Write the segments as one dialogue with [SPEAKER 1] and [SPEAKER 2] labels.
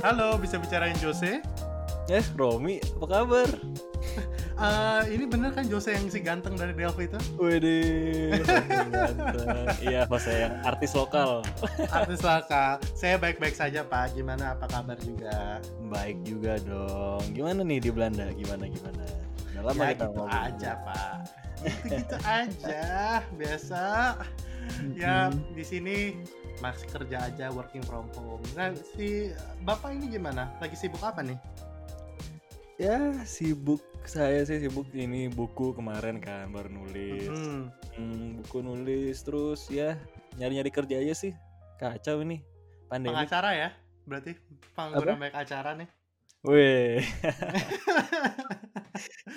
[SPEAKER 1] Halo, bisa bicarain Jose?
[SPEAKER 2] Eh, Romi, apa kabar?
[SPEAKER 1] Eh, ini bener kan Jose yang si ganteng dari Delphi itu?
[SPEAKER 2] Ganteng. Iya, pas saya artis lokal.
[SPEAKER 1] Artis lokal. Saya baik-baik saja Pak. Gimana? Apa kabar juga?
[SPEAKER 2] Baik juga dong. Gimana nih di Belanda? Gimana gimana? Udah lama
[SPEAKER 1] ya
[SPEAKER 2] kita
[SPEAKER 1] gitu
[SPEAKER 2] ngobrol.
[SPEAKER 1] aja Pak. Gitu-gitu aja, biasa. Ya di sini masih kerja aja working from home. Nah si bapak ini gimana? Lagi sibuk apa nih?
[SPEAKER 2] Ya, sibuk saya sih sibuk ini buku kemarin kan baru nulis.
[SPEAKER 1] Hmm.
[SPEAKER 2] Hmm, buku nulis terus ya nyari-nyari kerja aja sih. Kacau ini pandemi.
[SPEAKER 1] Pengacara ya? Berarti pengguna banyak acara nih.
[SPEAKER 2] Weh.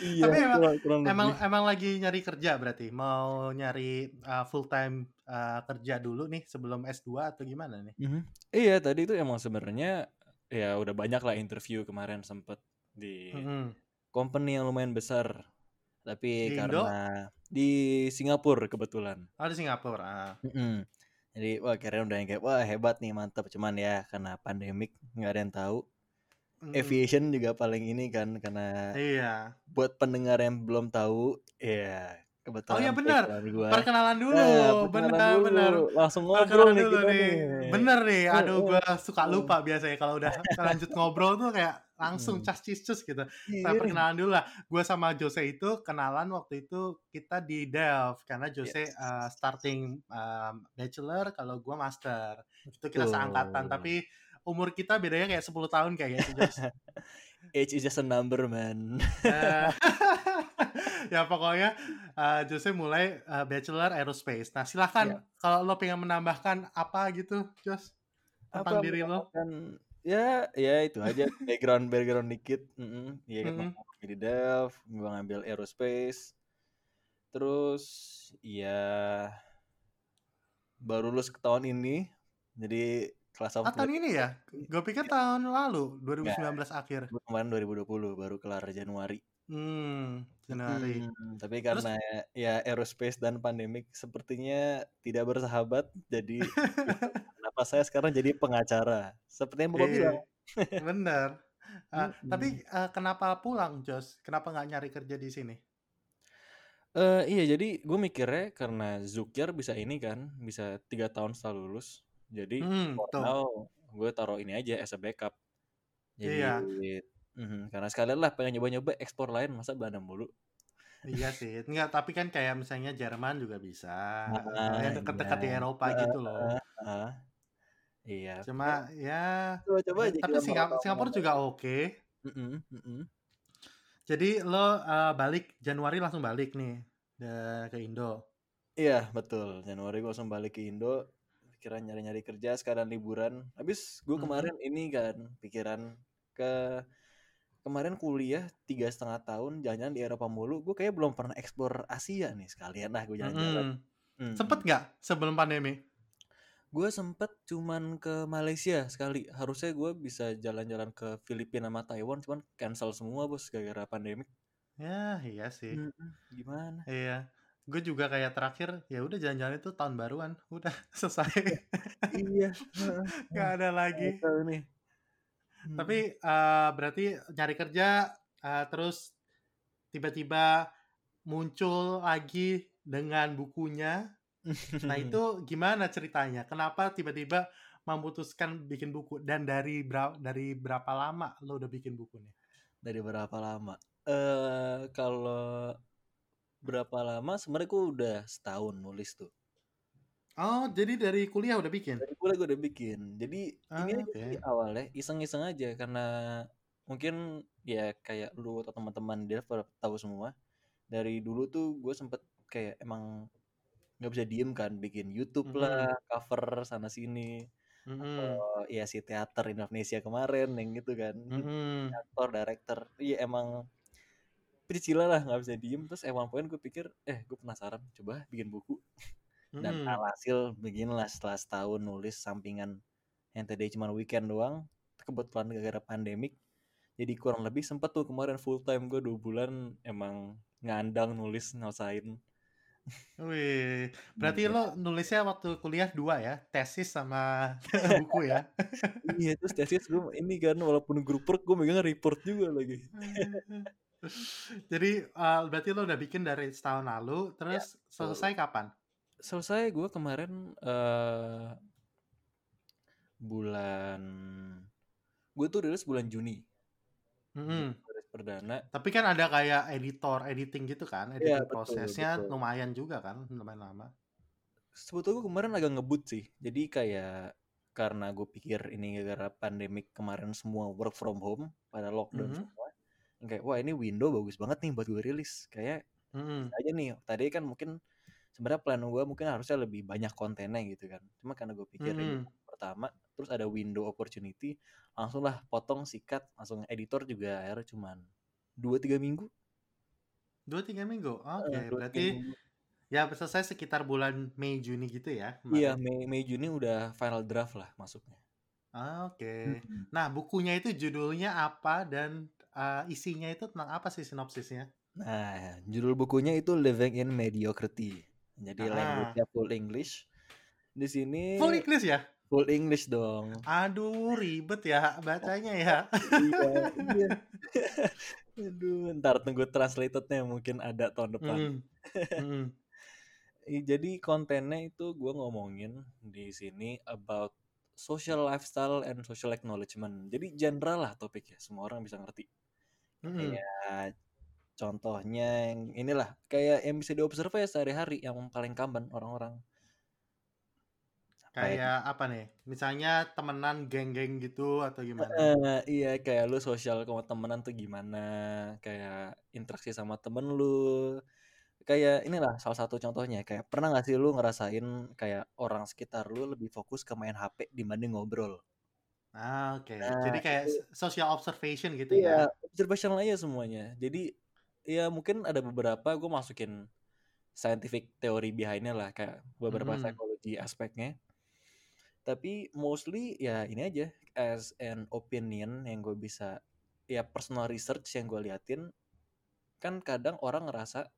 [SPEAKER 2] iya,
[SPEAKER 1] Tapi emang-
[SPEAKER 2] kurang- kurang
[SPEAKER 1] Emang
[SPEAKER 2] lebih.
[SPEAKER 1] emang lagi nyari kerja berarti mau nyari full time kerja dulu nih sebelum S2 atau gimana nih?
[SPEAKER 2] Mhm. Iya, tadi itu emang sebenarnya ya udah banyak lah interview kemarin sempet di
[SPEAKER 1] Mm-mm.
[SPEAKER 2] company yang lumayan besar. Tapi
[SPEAKER 1] Di Indo?
[SPEAKER 2] karena di Singapura kebetulan.
[SPEAKER 1] Oh di Singapura. ah.
[SPEAKER 2] Mm-mm. Jadi wah keren udah yang kayak wah hebat nih mantap cuman ya karena pandemik nggak ada yang tahu.
[SPEAKER 1] Mm-mm.
[SPEAKER 2] Aviation juga paling ini kan karena
[SPEAKER 1] Iya.
[SPEAKER 2] buat pendengar yang belum tahu ya kebetulan
[SPEAKER 1] Oh iya benar. Perkenalan dulu.
[SPEAKER 2] Nah, perkenalan
[SPEAKER 1] benar benar.
[SPEAKER 2] Langsung ngobrol
[SPEAKER 1] Perkenalan
[SPEAKER 2] nih
[SPEAKER 1] dulu
[SPEAKER 2] kita
[SPEAKER 1] nih.
[SPEAKER 2] nih.
[SPEAKER 1] Bener nih. Aduh gua suka lupa biasanya kalau udah lanjut ngobrol tuh kayak langsung
[SPEAKER 2] Hmm.
[SPEAKER 1] cas cus gitu.
[SPEAKER 2] Iya.
[SPEAKER 1] Nah, perkenalan dulu lah. Gue sama Jose itu kenalan waktu itu kita di Delft karena Jose
[SPEAKER 2] Yes.
[SPEAKER 1] uh, starting um, bachelor, kalau gue master. Itu kita seangkatan, tapi umur kita bedanya kayak 10 tahun kayaknya sih, Jos.
[SPEAKER 2] Age is just a number man.
[SPEAKER 1] Eh, ya pokoknya uh, Jose mulai uh, bachelor aerospace. Nah silahkan
[SPEAKER 2] Iya.
[SPEAKER 1] kalau lo pengen menambahkan apa gitu, Jos tentang
[SPEAKER 2] Apa
[SPEAKER 1] diri lo.
[SPEAKER 2] kan ya ya itu aja background background dikit mm ya kan
[SPEAKER 1] Mm-mm.
[SPEAKER 2] waktu di gua ngambil aerospace terus ya baru lulus ke tahun ini jadi kelas
[SPEAKER 1] Ah, tahun ini ya? Gue pikir tahun lalu, 2019 akhir.
[SPEAKER 2] Gua kemarin 2020 baru kelar Januari
[SPEAKER 1] Hmm, Januari.
[SPEAKER 2] Hmm, tapi karena ya aerospace dan pandemik sepertinya tidak bersahabat jadi kenapa saya sekarang jadi pengacara seperti yang bapak
[SPEAKER 1] Iya.
[SPEAKER 2] bilang
[SPEAKER 1] Bener. Ah,
[SPEAKER 2] Mm-mm.
[SPEAKER 1] Tapi ah, kenapa pulang, Jos? Kenapa nggak nyari kerja di sini?
[SPEAKER 2] Eh iya jadi gue mikirnya karena Zukier bisa ini kan bisa tiga tahun setelah lulus jadi
[SPEAKER 1] Hmm,
[SPEAKER 2] now gue taruh ini aja as a backup jadi
[SPEAKER 1] Iya.
[SPEAKER 2] mhm, karena sekalian lah pengen nyoba-nyoba ekspor lain masa Belanda mulu
[SPEAKER 1] Iya sih. Enggak, tapi kan kayak misalnya Jerman juga bisa.
[SPEAKER 2] Ah,
[SPEAKER 1] yang dekat-dekat di
[SPEAKER 2] iya.
[SPEAKER 1] Eropa gitu loh.
[SPEAKER 2] Ah, iya
[SPEAKER 1] Cuma ya
[SPEAKER 2] coba-coba aja
[SPEAKER 1] tapi
[SPEAKER 2] kita
[SPEAKER 1] Singa-
[SPEAKER 2] mau-
[SPEAKER 1] Singapura juga oke.
[SPEAKER 2] Mm-mm, mm-mm.
[SPEAKER 1] Jadi lo ah, balik Januari langsung balik nih da- ke Indo.
[SPEAKER 2] iya betul Januari gue langsung balik ke Indo pikiran nyari-nyari kerja sekalian liburan habis gue
[SPEAKER 1] Mhm.
[SPEAKER 2] kemarin ini kan pikiran ke kemarin kuliah tiga setengah tahun jalan-jalan di Eropa mulu gue kayak belum pernah eksplor Asia nih sekalian lah gue jalan-jalan
[SPEAKER 1] Mm. Sempet nggak sebelum pandemi?
[SPEAKER 2] gue sempet cuman ke Malaysia sekali harusnya gue bisa jalan-jalan ke Filipina sama Taiwan cuman cancel semua bos gara-gara pandemik
[SPEAKER 1] Ya, iya sih.
[SPEAKER 2] Mm-mm, gimana
[SPEAKER 1] Iya. Gue juga kayak terakhir ya udah jalan-jalan itu tahun baruan. Udah selesai.
[SPEAKER 2] iya
[SPEAKER 1] Gak ada lagi.
[SPEAKER 2] Hmm.
[SPEAKER 1] Tapi eh, berarti nyari kerja eh, terus tiba-tiba muncul lagi dengan bukunya. Nah itu gimana ceritanya? Kenapa tiba-tiba memutuskan bikin buku dan dari berapa dari berapa lama lo udah bikin bukunya?
[SPEAKER 2] dari berapa lama? Eh kalau berapa lama? Sebenarnya gue udah setahun nulis tuh.
[SPEAKER 1] Oh jadi dari kuliah udah bikin?
[SPEAKER 2] Dari kuliah gue udah bikin. Jadi
[SPEAKER 1] Ah,
[SPEAKER 2] ini sih awalnya iseng-iseng aja karena mungkin ya kayak lu atau teman-teman dia tahu semua. Dari dulu tuh gue sempet kayak emang nggak bisa diem kan bikin YouTube
[SPEAKER 1] Mhm.
[SPEAKER 2] lah, cover sana sini.
[SPEAKER 1] Mm-mm.
[SPEAKER 2] Oh, ya si teater Indonesia kemarin yang gitu kan.
[SPEAKER 1] Mm-mm.
[SPEAKER 2] aktor director iya emang pencicilan lah nggak bisa diem terus emang poin gue pikir eh gue penasaran coba bikin buku dan
[SPEAKER 1] Mm-mm.
[SPEAKER 2] alhasil beginilah setelah setahun nulis sampingan yang tadi cuma weekend doang kebetulan gara-gara pandemik jadi kurang lebih sempet tuh kemarin full time gue dua bulan emang ngandang nulis ngelesain
[SPEAKER 1] Wih, berarti
[SPEAKER 2] Iya.
[SPEAKER 1] lo nulisnya waktu kuliah dua ya, tesis sama buku ya?
[SPEAKER 2] Iya, terus tesis gue ini kan walaupun grup work gue megang report juga lagi.
[SPEAKER 1] Jadi uh, berarti lo udah bikin dari setahun lalu,
[SPEAKER 2] Ya,
[SPEAKER 1] terus
[SPEAKER 2] betul.
[SPEAKER 1] selesai kapan?
[SPEAKER 2] Selesai gue kemarin eh bulan gue tuh rilis bulan Juni.
[SPEAKER 1] Mm-mm.
[SPEAKER 2] Rilis perdana.
[SPEAKER 1] Tapi kan ada kayak editor, editing gitu kan,
[SPEAKER 2] Iya,
[SPEAKER 1] editing
[SPEAKER 2] betul,
[SPEAKER 1] prosesnya
[SPEAKER 2] betul.
[SPEAKER 1] lumayan juga kan, lumayan lama.
[SPEAKER 2] Sebetulnya gue kemarin agak ngebut sih. Jadi kayak karena gue pikir ini gara-gara pandemik kemarin semua work from home pada lockdown
[SPEAKER 1] Mhm.
[SPEAKER 2] semua. Yang Kayak wah ini window bagus banget nih buat gue rilis. Kayak bisa aja nih. Tadi kan mungkin sebenarnya plan gue mungkin harusnya lebih banyak kontennya gitu kan. Cuma karena gue pikir
[SPEAKER 1] Mm-mm.
[SPEAKER 2] pertama, terus ada window opportunity, langsung lah potong sikat, langsung editor juga akhirnya cuman dua tiga minggu.
[SPEAKER 1] Dua tiga minggu, oke.
[SPEAKER 2] Dua, tiga
[SPEAKER 1] Berarti
[SPEAKER 2] minggu.
[SPEAKER 1] ya selesai sekitar bulan Mei Juni gitu ya
[SPEAKER 2] Iya
[SPEAKER 1] kemarin.
[SPEAKER 2] Mei Mei Juni udah final draft lah masuknya.
[SPEAKER 1] Ah, Oke.
[SPEAKER 2] Mm-mm.
[SPEAKER 1] Nah bukunya itu judulnya apa dan uh, isinya itu tentang apa sih sinopsisnya?
[SPEAKER 2] Nah, judul bukunya itu Living in Mediocrity. Jadi
[SPEAKER 1] Ah,
[SPEAKER 2] language-nya full English. Di sini
[SPEAKER 1] full English ya?
[SPEAKER 2] full English dong.
[SPEAKER 1] Aduh ribet ya bacanya ya.
[SPEAKER 2] Iya, iya. Aduh, ntar tunggu translatednya mungkin ada tahun depan.
[SPEAKER 1] Mm. Mm.
[SPEAKER 2] Jadi kontennya itu gue ngomongin di sini about social lifestyle and social acknowledgement. Jadi general lah topiknya, semua orang bisa ngerti.
[SPEAKER 1] Mm.
[SPEAKER 2] Kayak contohnya yang inilah, kayak yang bisa diobserve ya sehari-hari yang paling common orang-orang. Ya?
[SPEAKER 1] Kayak apa nih? Misalnya temenan geng-geng gitu atau gimana?
[SPEAKER 2] Eh, iya kayak lu sosial sama temenan tuh gimana, kayak interaksi sama temen lu. Kayak inilah salah satu contohnya, kayak pernah gak sih lu ngerasain kayak orang sekitar lu lebih fokus ke main HP dibanding ngobrol?
[SPEAKER 1] Ah, oke.
[SPEAKER 2] Nah,
[SPEAKER 1] Jadi kayak
[SPEAKER 2] itu
[SPEAKER 1] social observation gitu
[SPEAKER 2] iya
[SPEAKER 1] ya?
[SPEAKER 2] observational aja semuanya. Jadi ya mungkin ada beberapa gue masukin scientific theory behind-nya lah, kayak beberapa
[SPEAKER 1] Mm.
[SPEAKER 2] psikologi aspeknya. Tapi mostly ya ini aja as an opinion yang gue bisa ya personal research yang gue liatin kan kadang orang ngerasa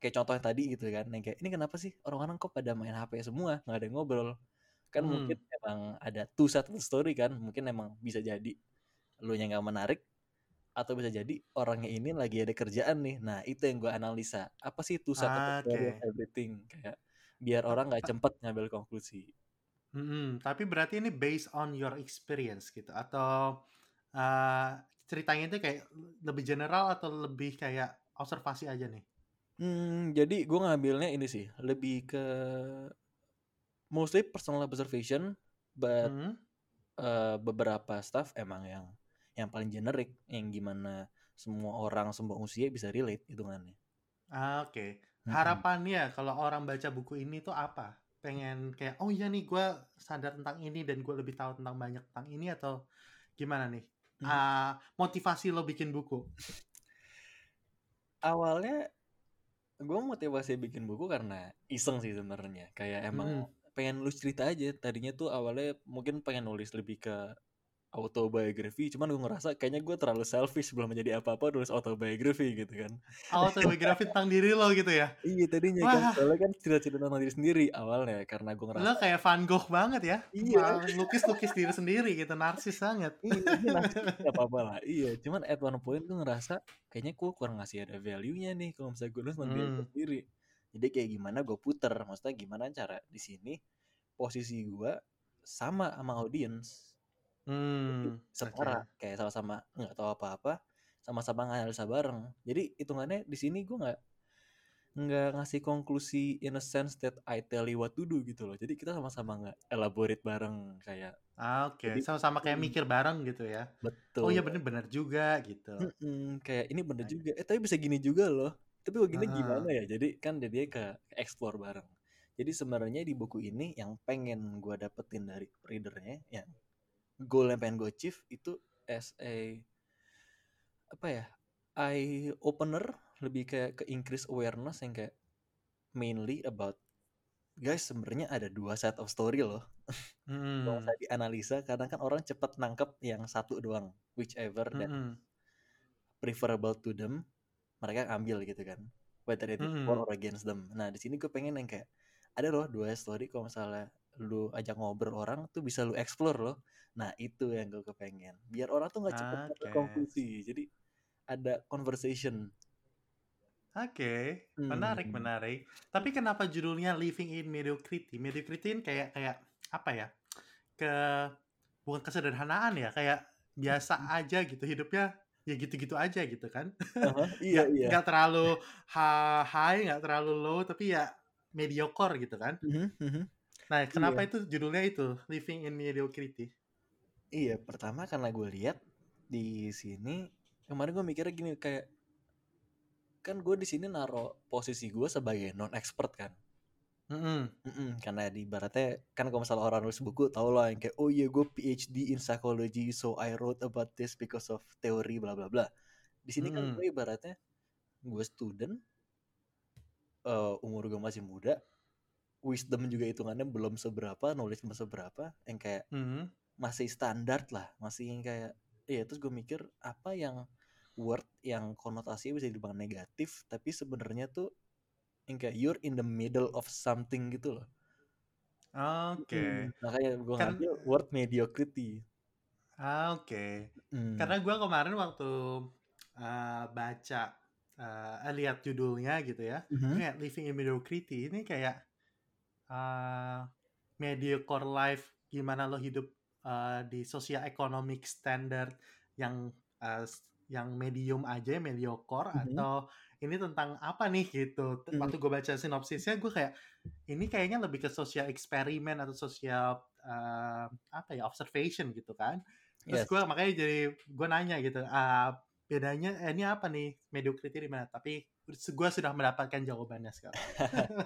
[SPEAKER 2] kayak contohnya tadi gitu kan yang kayak ini kenapa sih orang-orang kok pada main HP semua nggak ada yang ngobrol kan mungkin Emang ada two side of the story kan mungkin emang bisa jadi lu yang nggak menarik atau bisa jadi orangnya ini lagi ada kerjaan nih nah itu yang gue analisa apa sih two side of the story of
[SPEAKER 1] Oke.
[SPEAKER 2] everything kayak biar orang nggak cepet ngambil konklusi
[SPEAKER 1] Mm-mm. Tapi berarti ini based on your experience gitu atau uh, ceritanya itu kayak lebih general atau lebih kayak observasi aja nih?
[SPEAKER 2] Hmm, jadi gue ngambilnya ini sih, lebih ke mostly personal observation, but
[SPEAKER 1] Mm.
[SPEAKER 2] eh, beberapa stuff emang yang yang paling generik, yang gimana semua orang semua usia bisa relate hitungannya.
[SPEAKER 1] Ah, Oke.
[SPEAKER 2] Mm-mm.
[SPEAKER 1] Harapannya kalau orang baca buku ini tuh apa? Pengen kayak oh iya nih gue sadar tentang ini dan gue lebih tahu tentang banyak tentang ini atau gimana nih?
[SPEAKER 2] Hmm.
[SPEAKER 1] Ah, motivasi lo bikin buku?
[SPEAKER 2] Awalnya gue motivasi bikin buku karena iseng sih sebenarnya, kayak emang
[SPEAKER 1] Mm-mm.
[SPEAKER 2] Pengen nulis cerita aja. Tadinya tuh awalnya mungkin pengen nulis lebih ke autobiography, cuman gue ngerasa kayaknya gue terlalu selfish belum menjadi apa-apa nulis autobiography gitu kan.
[SPEAKER 1] Autobiografi tentang diri lo gitu ya?
[SPEAKER 2] Iya tadinya kan,
[SPEAKER 1] Wah,
[SPEAKER 2] soalnya kan cerita-cerita tentang diri sendiri awalnya karena gue
[SPEAKER 1] lo
[SPEAKER 2] ngerasa
[SPEAKER 1] kayak Van Gogh banget ya?
[SPEAKER 2] iya,
[SPEAKER 1] Lukis-lukis diri sendiri gitu, narsis banget.
[SPEAKER 2] iya narsis gak apa-apa lah, iya. Cuman at one point gue ngerasa kayaknya gue kurang ngasih ada value-nya nih kalau misalnya gue nulis tentang diri
[SPEAKER 1] Hmm.
[SPEAKER 2] sendiri. Jadi kayak gimana gue puter, maksudnya gimana cara di sini posisi gue sama sama audience.
[SPEAKER 1] Hmm,
[SPEAKER 2] setara,
[SPEAKER 1] oke.
[SPEAKER 2] kayak sama-sama nggak tahu apa-apa, sama-sama nganalisa bareng. Jadi hitungannya di sini gue nggak nggak ngasih konklusi in a sense that I tell you what to do gitu loh. Jadi kita sama-sama nggak elaborate bareng kayak.
[SPEAKER 1] Ah, Oke,
[SPEAKER 2] Jadi
[SPEAKER 1] sama-sama kayak
[SPEAKER 2] mm,
[SPEAKER 1] mikir bareng gitu ya. Oh
[SPEAKER 2] betul.
[SPEAKER 1] iya bener-bener juga gitu.
[SPEAKER 2] Mm-mm, kayak ini bener juga. Eh tapi bisa gini juga loh. Tapi begini gimana
[SPEAKER 1] Ah,
[SPEAKER 2] ya? Jadi kan dia ke explore bareng. Jadi sebenarnya di buku ini yang pengen gue dapetin dari readernya, yang goal yang pengen gue achieve itu as a apa ya eye opener lebih kayak ke increase awareness yang kayak mainly about guys sebenarnya ada dua set of story loh kalau
[SPEAKER 1] Hmm,
[SPEAKER 2] saya dianalisa kadang kan orang cepet nangkep yang satu doang whichever that
[SPEAKER 1] mm-mm.
[SPEAKER 2] preferable to them mereka ambil gitu kan whether it is for or against them. Nah, di sini gue pengen yang kayak ada loh dua story kalau misalnya lu ajak ngobrol orang tuh bisa lu explore loh. Nah, itu yang gue kepengen. Biar orang tuh nggak cepet dapat
[SPEAKER 1] Oke.
[SPEAKER 2] konklusi. Jadi ada conversation.
[SPEAKER 1] Oke, menarik
[SPEAKER 2] Hmm.
[SPEAKER 1] menarik. Tapi kenapa judulnya Living in Mediocrity? Mediocrity ini kayak kayak apa ya? Ke bukan kesederhanaan ya, kayak biasa aja gitu hidupnya ya gitu-gitu aja gitu kan.
[SPEAKER 2] Aha, iya
[SPEAKER 1] Nggak
[SPEAKER 2] iya.
[SPEAKER 1] nggak terlalu high, nggak terlalu low, tapi ya mediocre gitu kan.
[SPEAKER 2] Mhm.
[SPEAKER 1] Nah, kenapa
[SPEAKER 2] Iya.
[SPEAKER 1] itu judulnya itu Living in Mediocrity?
[SPEAKER 2] Iya, pertama karena gue lihat di sini kemarin gue mikirnya gini kayak kan gue di sini naro posisi gue sebagai non expert kan.
[SPEAKER 1] Mm-mm.
[SPEAKER 2] Mm-mm, karena di baratnya kan kalau misalnya orang nulis buku tau lah yang kayak oh iya gue PhD in psychology so I wrote about this because of teori bla bla bla. Di sini kan
[SPEAKER 1] Mm-mm.
[SPEAKER 2] gue ibaratnya gue student eh, umur gue masih muda wisdom juga hitungannya belum seberapa knowledge belum seberapa yang kayak
[SPEAKER 1] Mhm.
[SPEAKER 2] masih standar lah masih yang kayak iya terus gue mikir apa yang word yang konotasinya bisa dibilang negatif tapi sebenarnya tuh yang kayak you're in the middle of something gitu loh.
[SPEAKER 1] Oke.
[SPEAKER 2] Mm, makanya gue
[SPEAKER 1] Kan
[SPEAKER 2] ngambil word mediocrity.
[SPEAKER 1] Ah, oke.
[SPEAKER 2] Mm,
[SPEAKER 1] Karena gue kemarin waktu uh, baca, uh, lihat judulnya gitu ya,
[SPEAKER 2] mhm,
[SPEAKER 1] kayak Living in Mediocrity ini kayak uh, mediocre life, gimana lo hidup uh, di social economic standard yang uh, yang medium aja, mediocre,
[SPEAKER 2] mhm,
[SPEAKER 1] atau ini tentang apa nih gitu. T-
[SPEAKER 2] mm,
[SPEAKER 1] Waktu gue baca sinopsisnya, gue kayak ini kayaknya lebih ke social eksperimen atau social uh, apa ya observation gitu kan. Terus
[SPEAKER 2] yes
[SPEAKER 1] gue makanya jadi gue nanya gitu, ah bedanya eh, ini apa nih mediocrity di mana? Tapi gue sudah mendapatkan jawabannya sekarang.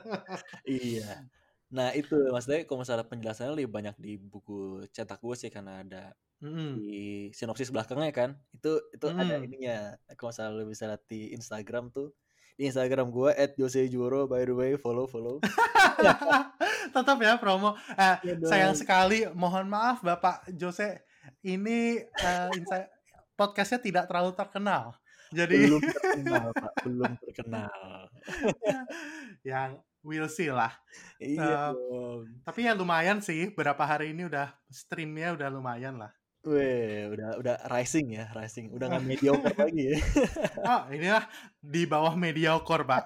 [SPEAKER 2] iya nah itu maksudnya kalau misalnya penjelasannya lebih banyak di buku cetak gue sih karena ada
[SPEAKER 1] Mm,
[SPEAKER 2] di sinopsis belakangnya kan itu itu ada
[SPEAKER 1] mm.
[SPEAKER 2] ininya kalau misalnya lu bisa lihat di Instagram tuh di Instagram gue at Jose Juro by the way follow follow
[SPEAKER 1] Tetap ya promo. Eh,
[SPEAKER 2] ya
[SPEAKER 1] sayang sekali, mohon maaf Bapak Jose, ini eh, insa- podcastnya tidak terlalu terkenal. Jadi
[SPEAKER 2] belum terkenal pak belum terkenal
[SPEAKER 1] yang we'll see lah.
[SPEAKER 2] iya dong
[SPEAKER 1] tapi ya lumayan sih, berapa hari ini udah streamnya udah lumayan lah.
[SPEAKER 2] Weh, udah udah rising ya, rising. Udah nggak mediocre lagi ya.
[SPEAKER 1] Oh, inilah di bawah mediocre, Pak.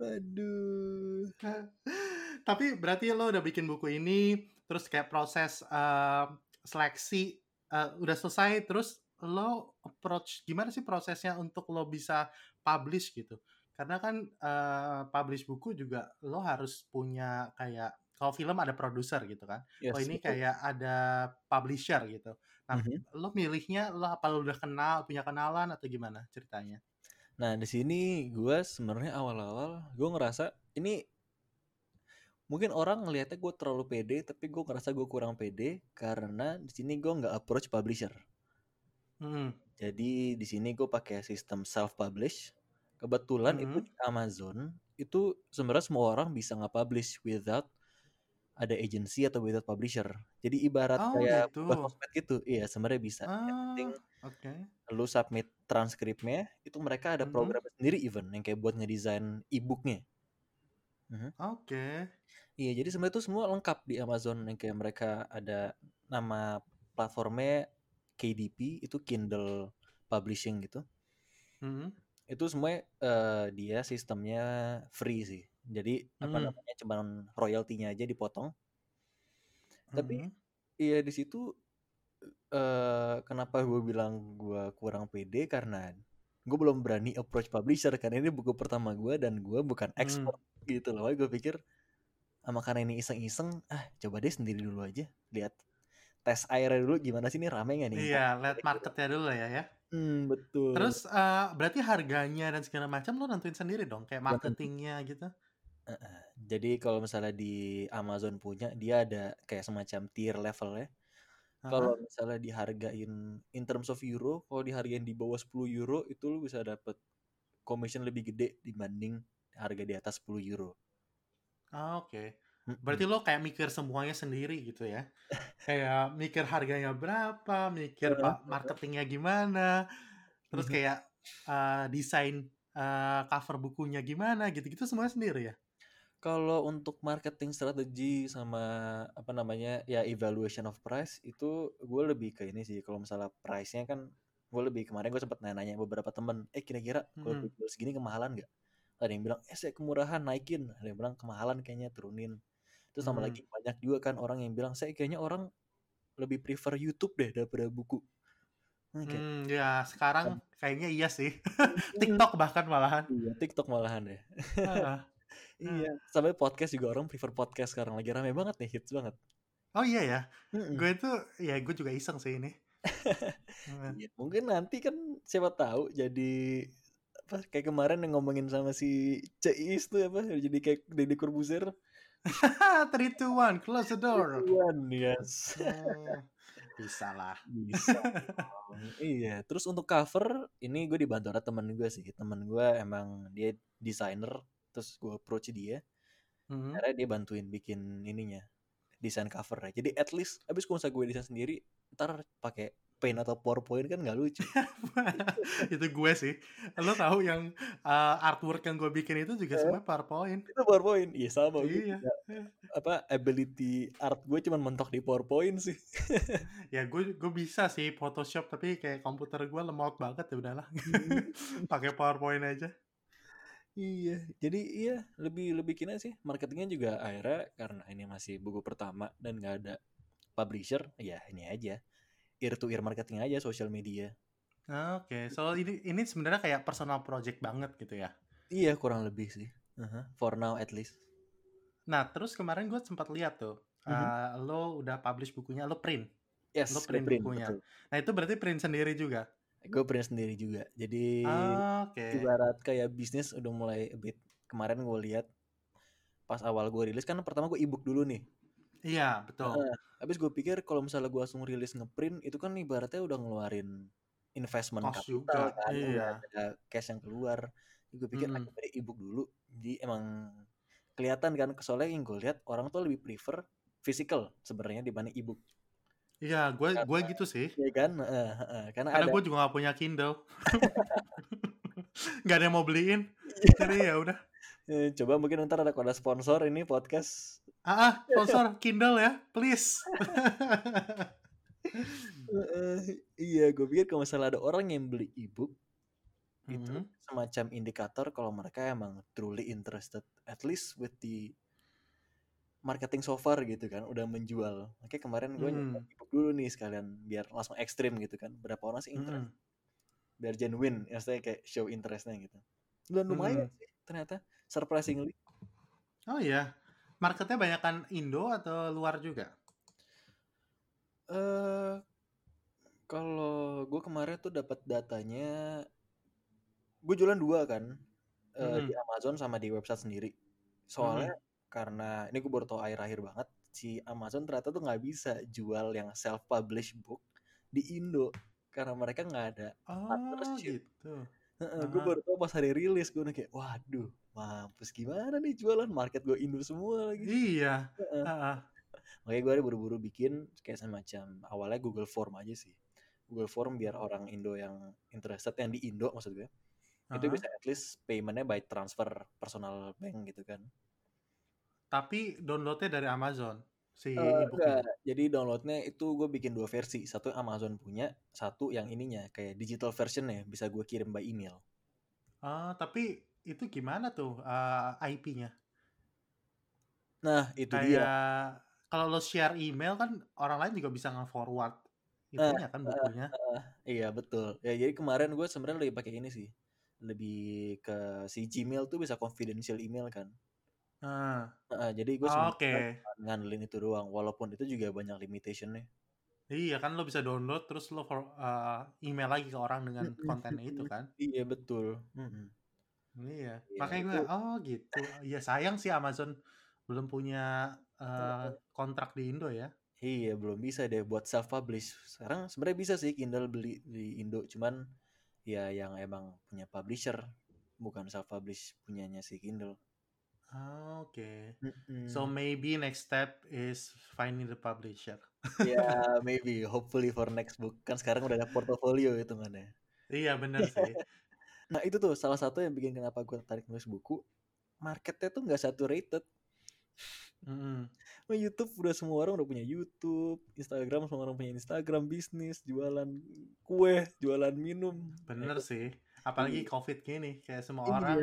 [SPEAKER 2] Aduh.
[SPEAKER 1] Tapi berarti lo udah bikin buku ini, terus kayak proses eh, seleksi eh, udah selesai, terus lo approach gimana sih prosesnya untuk lo bisa publish gitu? Karena kan eh, publish buku juga lo harus punya kayak kalau film ada produser gitu kan. Oh
[SPEAKER 2] Yes,
[SPEAKER 1] ini
[SPEAKER 2] betul.
[SPEAKER 1] kayak ada publisher gitu. Nah,
[SPEAKER 2] Mhm.
[SPEAKER 1] lo milihnya lo apa lo udah kenal, punya kenalan atau gimana ceritanya?
[SPEAKER 2] Nah, di sini gue sebenarnya awal-awal gue ngerasa ini mungkin orang ngelihatnya gue terlalu pede, tapi gue ngerasa gue kurang pede karena di sini gue nggak approach publisher.
[SPEAKER 1] Hmm.
[SPEAKER 2] Jadi di sini gue pakai sistem self publish. Kebetulan itu
[SPEAKER 1] Mhm.
[SPEAKER 2] di Amazon itu sebenarnya semua orang bisa nge-publish without ada agency atau without publisher. Jadi ibarat
[SPEAKER 1] Oh
[SPEAKER 2] kayak
[SPEAKER 1] gitu.
[SPEAKER 2] sosmed gitu. Iya, sebenarnya bisa. Yang penting
[SPEAKER 1] Ah, oke.
[SPEAKER 2] lu submit transkripnya, itu mereka ada
[SPEAKER 1] Mhm.
[SPEAKER 2] program sendiri even yang kayak buat ngedesain e-booknya. Mhm.
[SPEAKER 1] Oke.
[SPEAKER 2] Iya, jadi sebenarnya itu semua lengkap di Amazon yang kayak mereka ada nama platformnya KDP itu Kindle Publishing gitu.
[SPEAKER 1] Mhm.
[SPEAKER 2] Itu semuanya eh, dia sistemnya free sih. Jadi apa
[SPEAKER 1] Hmm.
[SPEAKER 2] namanya cuman royaltinya aja dipotong. Tapi
[SPEAKER 1] Mhm.
[SPEAKER 2] iya di situ eh kenapa gue bilang gue kurang pede karena gue belum berani approach publisher karena ini buku pertama gue dan gue bukan
[SPEAKER 1] Hmm.
[SPEAKER 2] expert gitu loh. Gue pikir sama karena ini iseng-iseng, ah coba deh sendiri dulu aja, lihat tes airnya dulu gimana sih ini rame gak nih?
[SPEAKER 1] Iya, lihat marketnya dulu ya ya.
[SPEAKER 2] Hmm betul.
[SPEAKER 1] Terus eh, berarti harganya dan segala macam lo nentuin sendiri dong, kayak marketingnya gitu.
[SPEAKER 2] Jadi kalau misalnya di Amazon punya dia ada kayak semacam tier level ya. Kalau
[SPEAKER 1] Heeh.
[SPEAKER 2] misalnya dihargain in terms of euro, kalau dihargain di bawah 10 euro itu lu bisa dapat commission lebih gede dibanding harga di atas 10 euro.
[SPEAKER 1] Ah, Oke.
[SPEAKER 2] Mm-mm.
[SPEAKER 1] Berarti lo kayak mikir semuanya sendiri gitu ya. Kayak mikir harganya berapa, mikir pak marketingnya gimana, terus kayak eh, desain uh, cover bukunya gimana gitu-gitu semuanya sendiri ya?
[SPEAKER 2] Kalau untuk marketing strategi sama apa namanya ya evaluation of price itu gue lebih ke ini sih. Kalau misalnya price-nya kan gue lebih kemarin gue sempat nanya beberapa temen eh kira-kira kalau
[SPEAKER 1] Hmm.
[SPEAKER 2] jual segini kemahalan nggak? Ada yang bilang eh saya kemurahan naikin. Ada yang bilang kemahalan kayaknya turunin terus sama
[SPEAKER 1] Hmm.
[SPEAKER 2] lagi banyak juga kan orang yang bilang saya kayaknya orang lebih prefer YouTube deh daripada buku Nah, kayak,
[SPEAKER 1] Hmm, ya sekarang kayaknya iya sih.
[SPEAKER 2] "Hmm,
[SPEAKER 1] TikTok bahkan malahan.
[SPEAKER 2] iya TikTok malahan deh
[SPEAKER 1] Heeh.
[SPEAKER 2] iya sampai podcast juga orang prefer podcast sekarang lagi rame banget nih hits banget
[SPEAKER 1] Oh iya ya,
[SPEAKER 2] Mm-mm.
[SPEAKER 1] gue itu ya gue juga iseng sih ini.
[SPEAKER 2] Iya, mungkin nanti kan siapa tahu jadi apa kayak kemarin yang ngomongin sama si Ceis tuh apa jadi kayak Deddy Corbuzier
[SPEAKER 1] Three, two, one, close the door.
[SPEAKER 2] Tuan, yes
[SPEAKER 1] Oh, bisa lah.
[SPEAKER 2] bisa iya terus untuk cover ini gue dibantu ada temen gue sih temen gue emang dia desainer terus gue approach dia
[SPEAKER 1] Hmm.
[SPEAKER 2] karena dia bantuin bikin ininya desain cover ya jadi at least abis kalau misalnya gue desain sendiri ntar pakai paint atau powerpoint kan nggak lucu
[SPEAKER 1] itu gue sih. Lo tahu yang uh, artwork yang gue bikin itu juga
[SPEAKER 2] Eh?
[SPEAKER 1] semua PowerPoint.
[SPEAKER 2] itu powerpoint iya sama gue
[SPEAKER 1] Iya.
[SPEAKER 2] juga. apa ability art gue cuman mentok di powerpoint sih
[SPEAKER 1] Ya gue gue bisa sih Photoshop tapi kayak komputer gue lemot banget ya udahlah. Pakai PowerPoint aja.
[SPEAKER 2] Iya, jadi iya lebih lebih kina sih marketingnya juga akhirnya karena ini masih buku pertama dan nggak ada publisher, ya ini aja ear to ear marketing aja sosial media.
[SPEAKER 1] Oke, so ini ini sebenarnya kayak personal project banget gitu ya.
[SPEAKER 2] Iya kurang lebih sih, Aha, for now at least.
[SPEAKER 1] Nah, terus kemarin gue sempat lihat tuh,
[SPEAKER 2] Mhm.
[SPEAKER 1] uh, lo udah publish bukunya, lo print.
[SPEAKER 2] Yes,
[SPEAKER 1] Lo print
[SPEAKER 2] print
[SPEAKER 1] bukunya.
[SPEAKER 2] betul.
[SPEAKER 1] Nah, itu berarti print sendiri juga.
[SPEAKER 2] Gue print sendiri juga. Jadi
[SPEAKER 1] Ah, Oke.
[SPEAKER 2] ibarat kayak bisnis udah mulai a bit. Kemarin gue lihat pas awal gue rilis kan pertama gue ebook dulu nih.
[SPEAKER 1] Iya, betul.
[SPEAKER 2] Heeh. Habis gue pikir kalau misalnya gue langsung rilis ngeprint itu kan ibaratnya udah ngeluarin investment
[SPEAKER 1] Cost
[SPEAKER 2] capital
[SPEAKER 1] juga,
[SPEAKER 2] kan,
[SPEAKER 1] iya.
[SPEAKER 2] ada cash yang keluar. Gue pikir
[SPEAKER 1] Mm.
[SPEAKER 2] aku beli ebook dulu. Jadi emang kelihatan kan soalnya yang gue lihat orang tuh lebih prefer physical sebenarnya dibanding ebook.
[SPEAKER 1] Iya, gue gue gitu sih.
[SPEAKER 2] Iya kan? Heeh, heeh. Karena
[SPEAKER 1] Karena gue juga gak punya Kindle. Gak ada yang mau beliin. Jadi ya udah.
[SPEAKER 2] eh, coba mungkin ntar ada kode sponsor ini podcast.
[SPEAKER 1] Ah, ah, sponsor Kindle ya, please.
[SPEAKER 2] Heeh, iya, gue pikir kalau misalnya ada orang yang beli ebook itu
[SPEAKER 1] Mhm.
[SPEAKER 2] semacam indikator kalau mereka emang truly interested at least with the marketing so far gitu kan udah menjual oke kemarin gue
[SPEAKER 1] Hmm.
[SPEAKER 2] nyoba ebook dulu nih sekalian biar langsung ekstrim gitu kan berapa orang sih interest
[SPEAKER 1] Mhm.
[SPEAKER 2] biar genuine maksudnya kayak show interestnya gitu dan lumayan
[SPEAKER 1] Mhm.
[SPEAKER 2] sih ternyata surprisingly
[SPEAKER 1] Oh iya, marketnya banyakan Indo atau luar juga?
[SPEAKER 2] eh kalau gue kemarin tuh dapat datanya gue jualan dua kan eh, di
[SPEAKER 1] Mhm.
[SPEAKER 2] Amazon sama di website sendiri soalnya karena ini gue baru tau akhir-akhir banget si Amazon ternyata tuh nggak bisa jual yang self publish book di Indo karena mereka nggak ada
[SPEAKER 1] Oh
[SPEAKER 2] partnership.
[SPEAKER 1] gitu.
[SPEAKER 2] gue
[SPEAKER 1] Aha.
[SPEAKER 2] baru tau pas hari rilis gue kayak waduh mampus gimana nih jualan market gue Indo semua lagi
[SPEAKER 1] Iya. Ah, ah.
[SPEAKER 2] makanya gue buru-buru bikin kayak semacam awalnya Google Form aja sih Google Form biar orang Indo yang interested yang di Indo maksud gue itu
[SPEAKER 1] Aha.
[SPEAKER 2] bisa at least paymentnya by transfer personal bank gitu kan
[SPEAKER 1] Tapi downloadnya dari Amazon si
[SPEAKER 2] Eh, enggak. Jadi downloadnya itu gue bikin dua versi. Satu yang Amazon punya, satu yang ininya kayak digital versionnya bisa gue kirim by email.
[SPEAKER 1] Ah, tapi itu gimana tuh ah, IP-nya?
[SPEAKER 2] Nah itu dia.
[SPEAKER 1] Kayak kalau lo share email kan orang lain juga bisa nge-forward
[SPEAKER 2] Nah,
[SPEAKER 1] itunya kan bukunya.
[SPEAKER 2] iya betul. Ya jadi kemarin gue sebenarnya lebih pakai ini sih, lebih ke si Gmail tuh bisa confidential email kan.
[SPEAKER 1] Ah,
[SPEAKER 2] Heeh, jadi gue
[SPEAKER 1] Oke.
[SPEAKER 2] sebenarnya ngandelin itu doang. Walaupun itu juga banyak limitationnya.
[SPEAKER 1] Iya kan lo bisa download terus lo for, ah, email lagi ke orang dengan kontennya itu kan.
[SPEAKER 2] Iya betul. Mm-mm.
[SPEAKER 1] Iya.
[SPEAKER 2] Iya,
[SPEAKER 1] Makanya gue oh gitu. Iya sayang sih Amazon belum punya eh, kontrak di Indo ya.
[SPEAKER 2] Iya belum bisa deh buat self publish. Sekarang sebenarnya bisa sih Kindle beli di Indo, cuman ya yang emang punya publisher bukan self publish punyanya si Kindle.
[SPEAKER 1] Ah, Oke.
[SPEAKER 2] Mm-mm.
[SPEAKER 1] So maybe next step is finding the publisher.
[SPEAKER 2] ya maybe hopefully for next book kan sekarang udah ada portofolio hitungannya.
[SPEAKER 1] Iya bener sih.
[SPEAKER 2] Nah itu tuh salah satu yang bikin kenapa gue tertarik nulis buku. Marketnya tuh nggak saturated.
[SPEAKER 1] Mm-mm.
[SPEAKER 2] Nah, YouTube udah semua orang udah punya YouTube, Instagram semua orang punya Instagram bisnis, jualan kue, jualan minum.
[SPEAKER 1] Bener sih. Apalagi COVID gini, kayak semua
[SPEAKER 2] Iya.
[SPEAKER 1] orang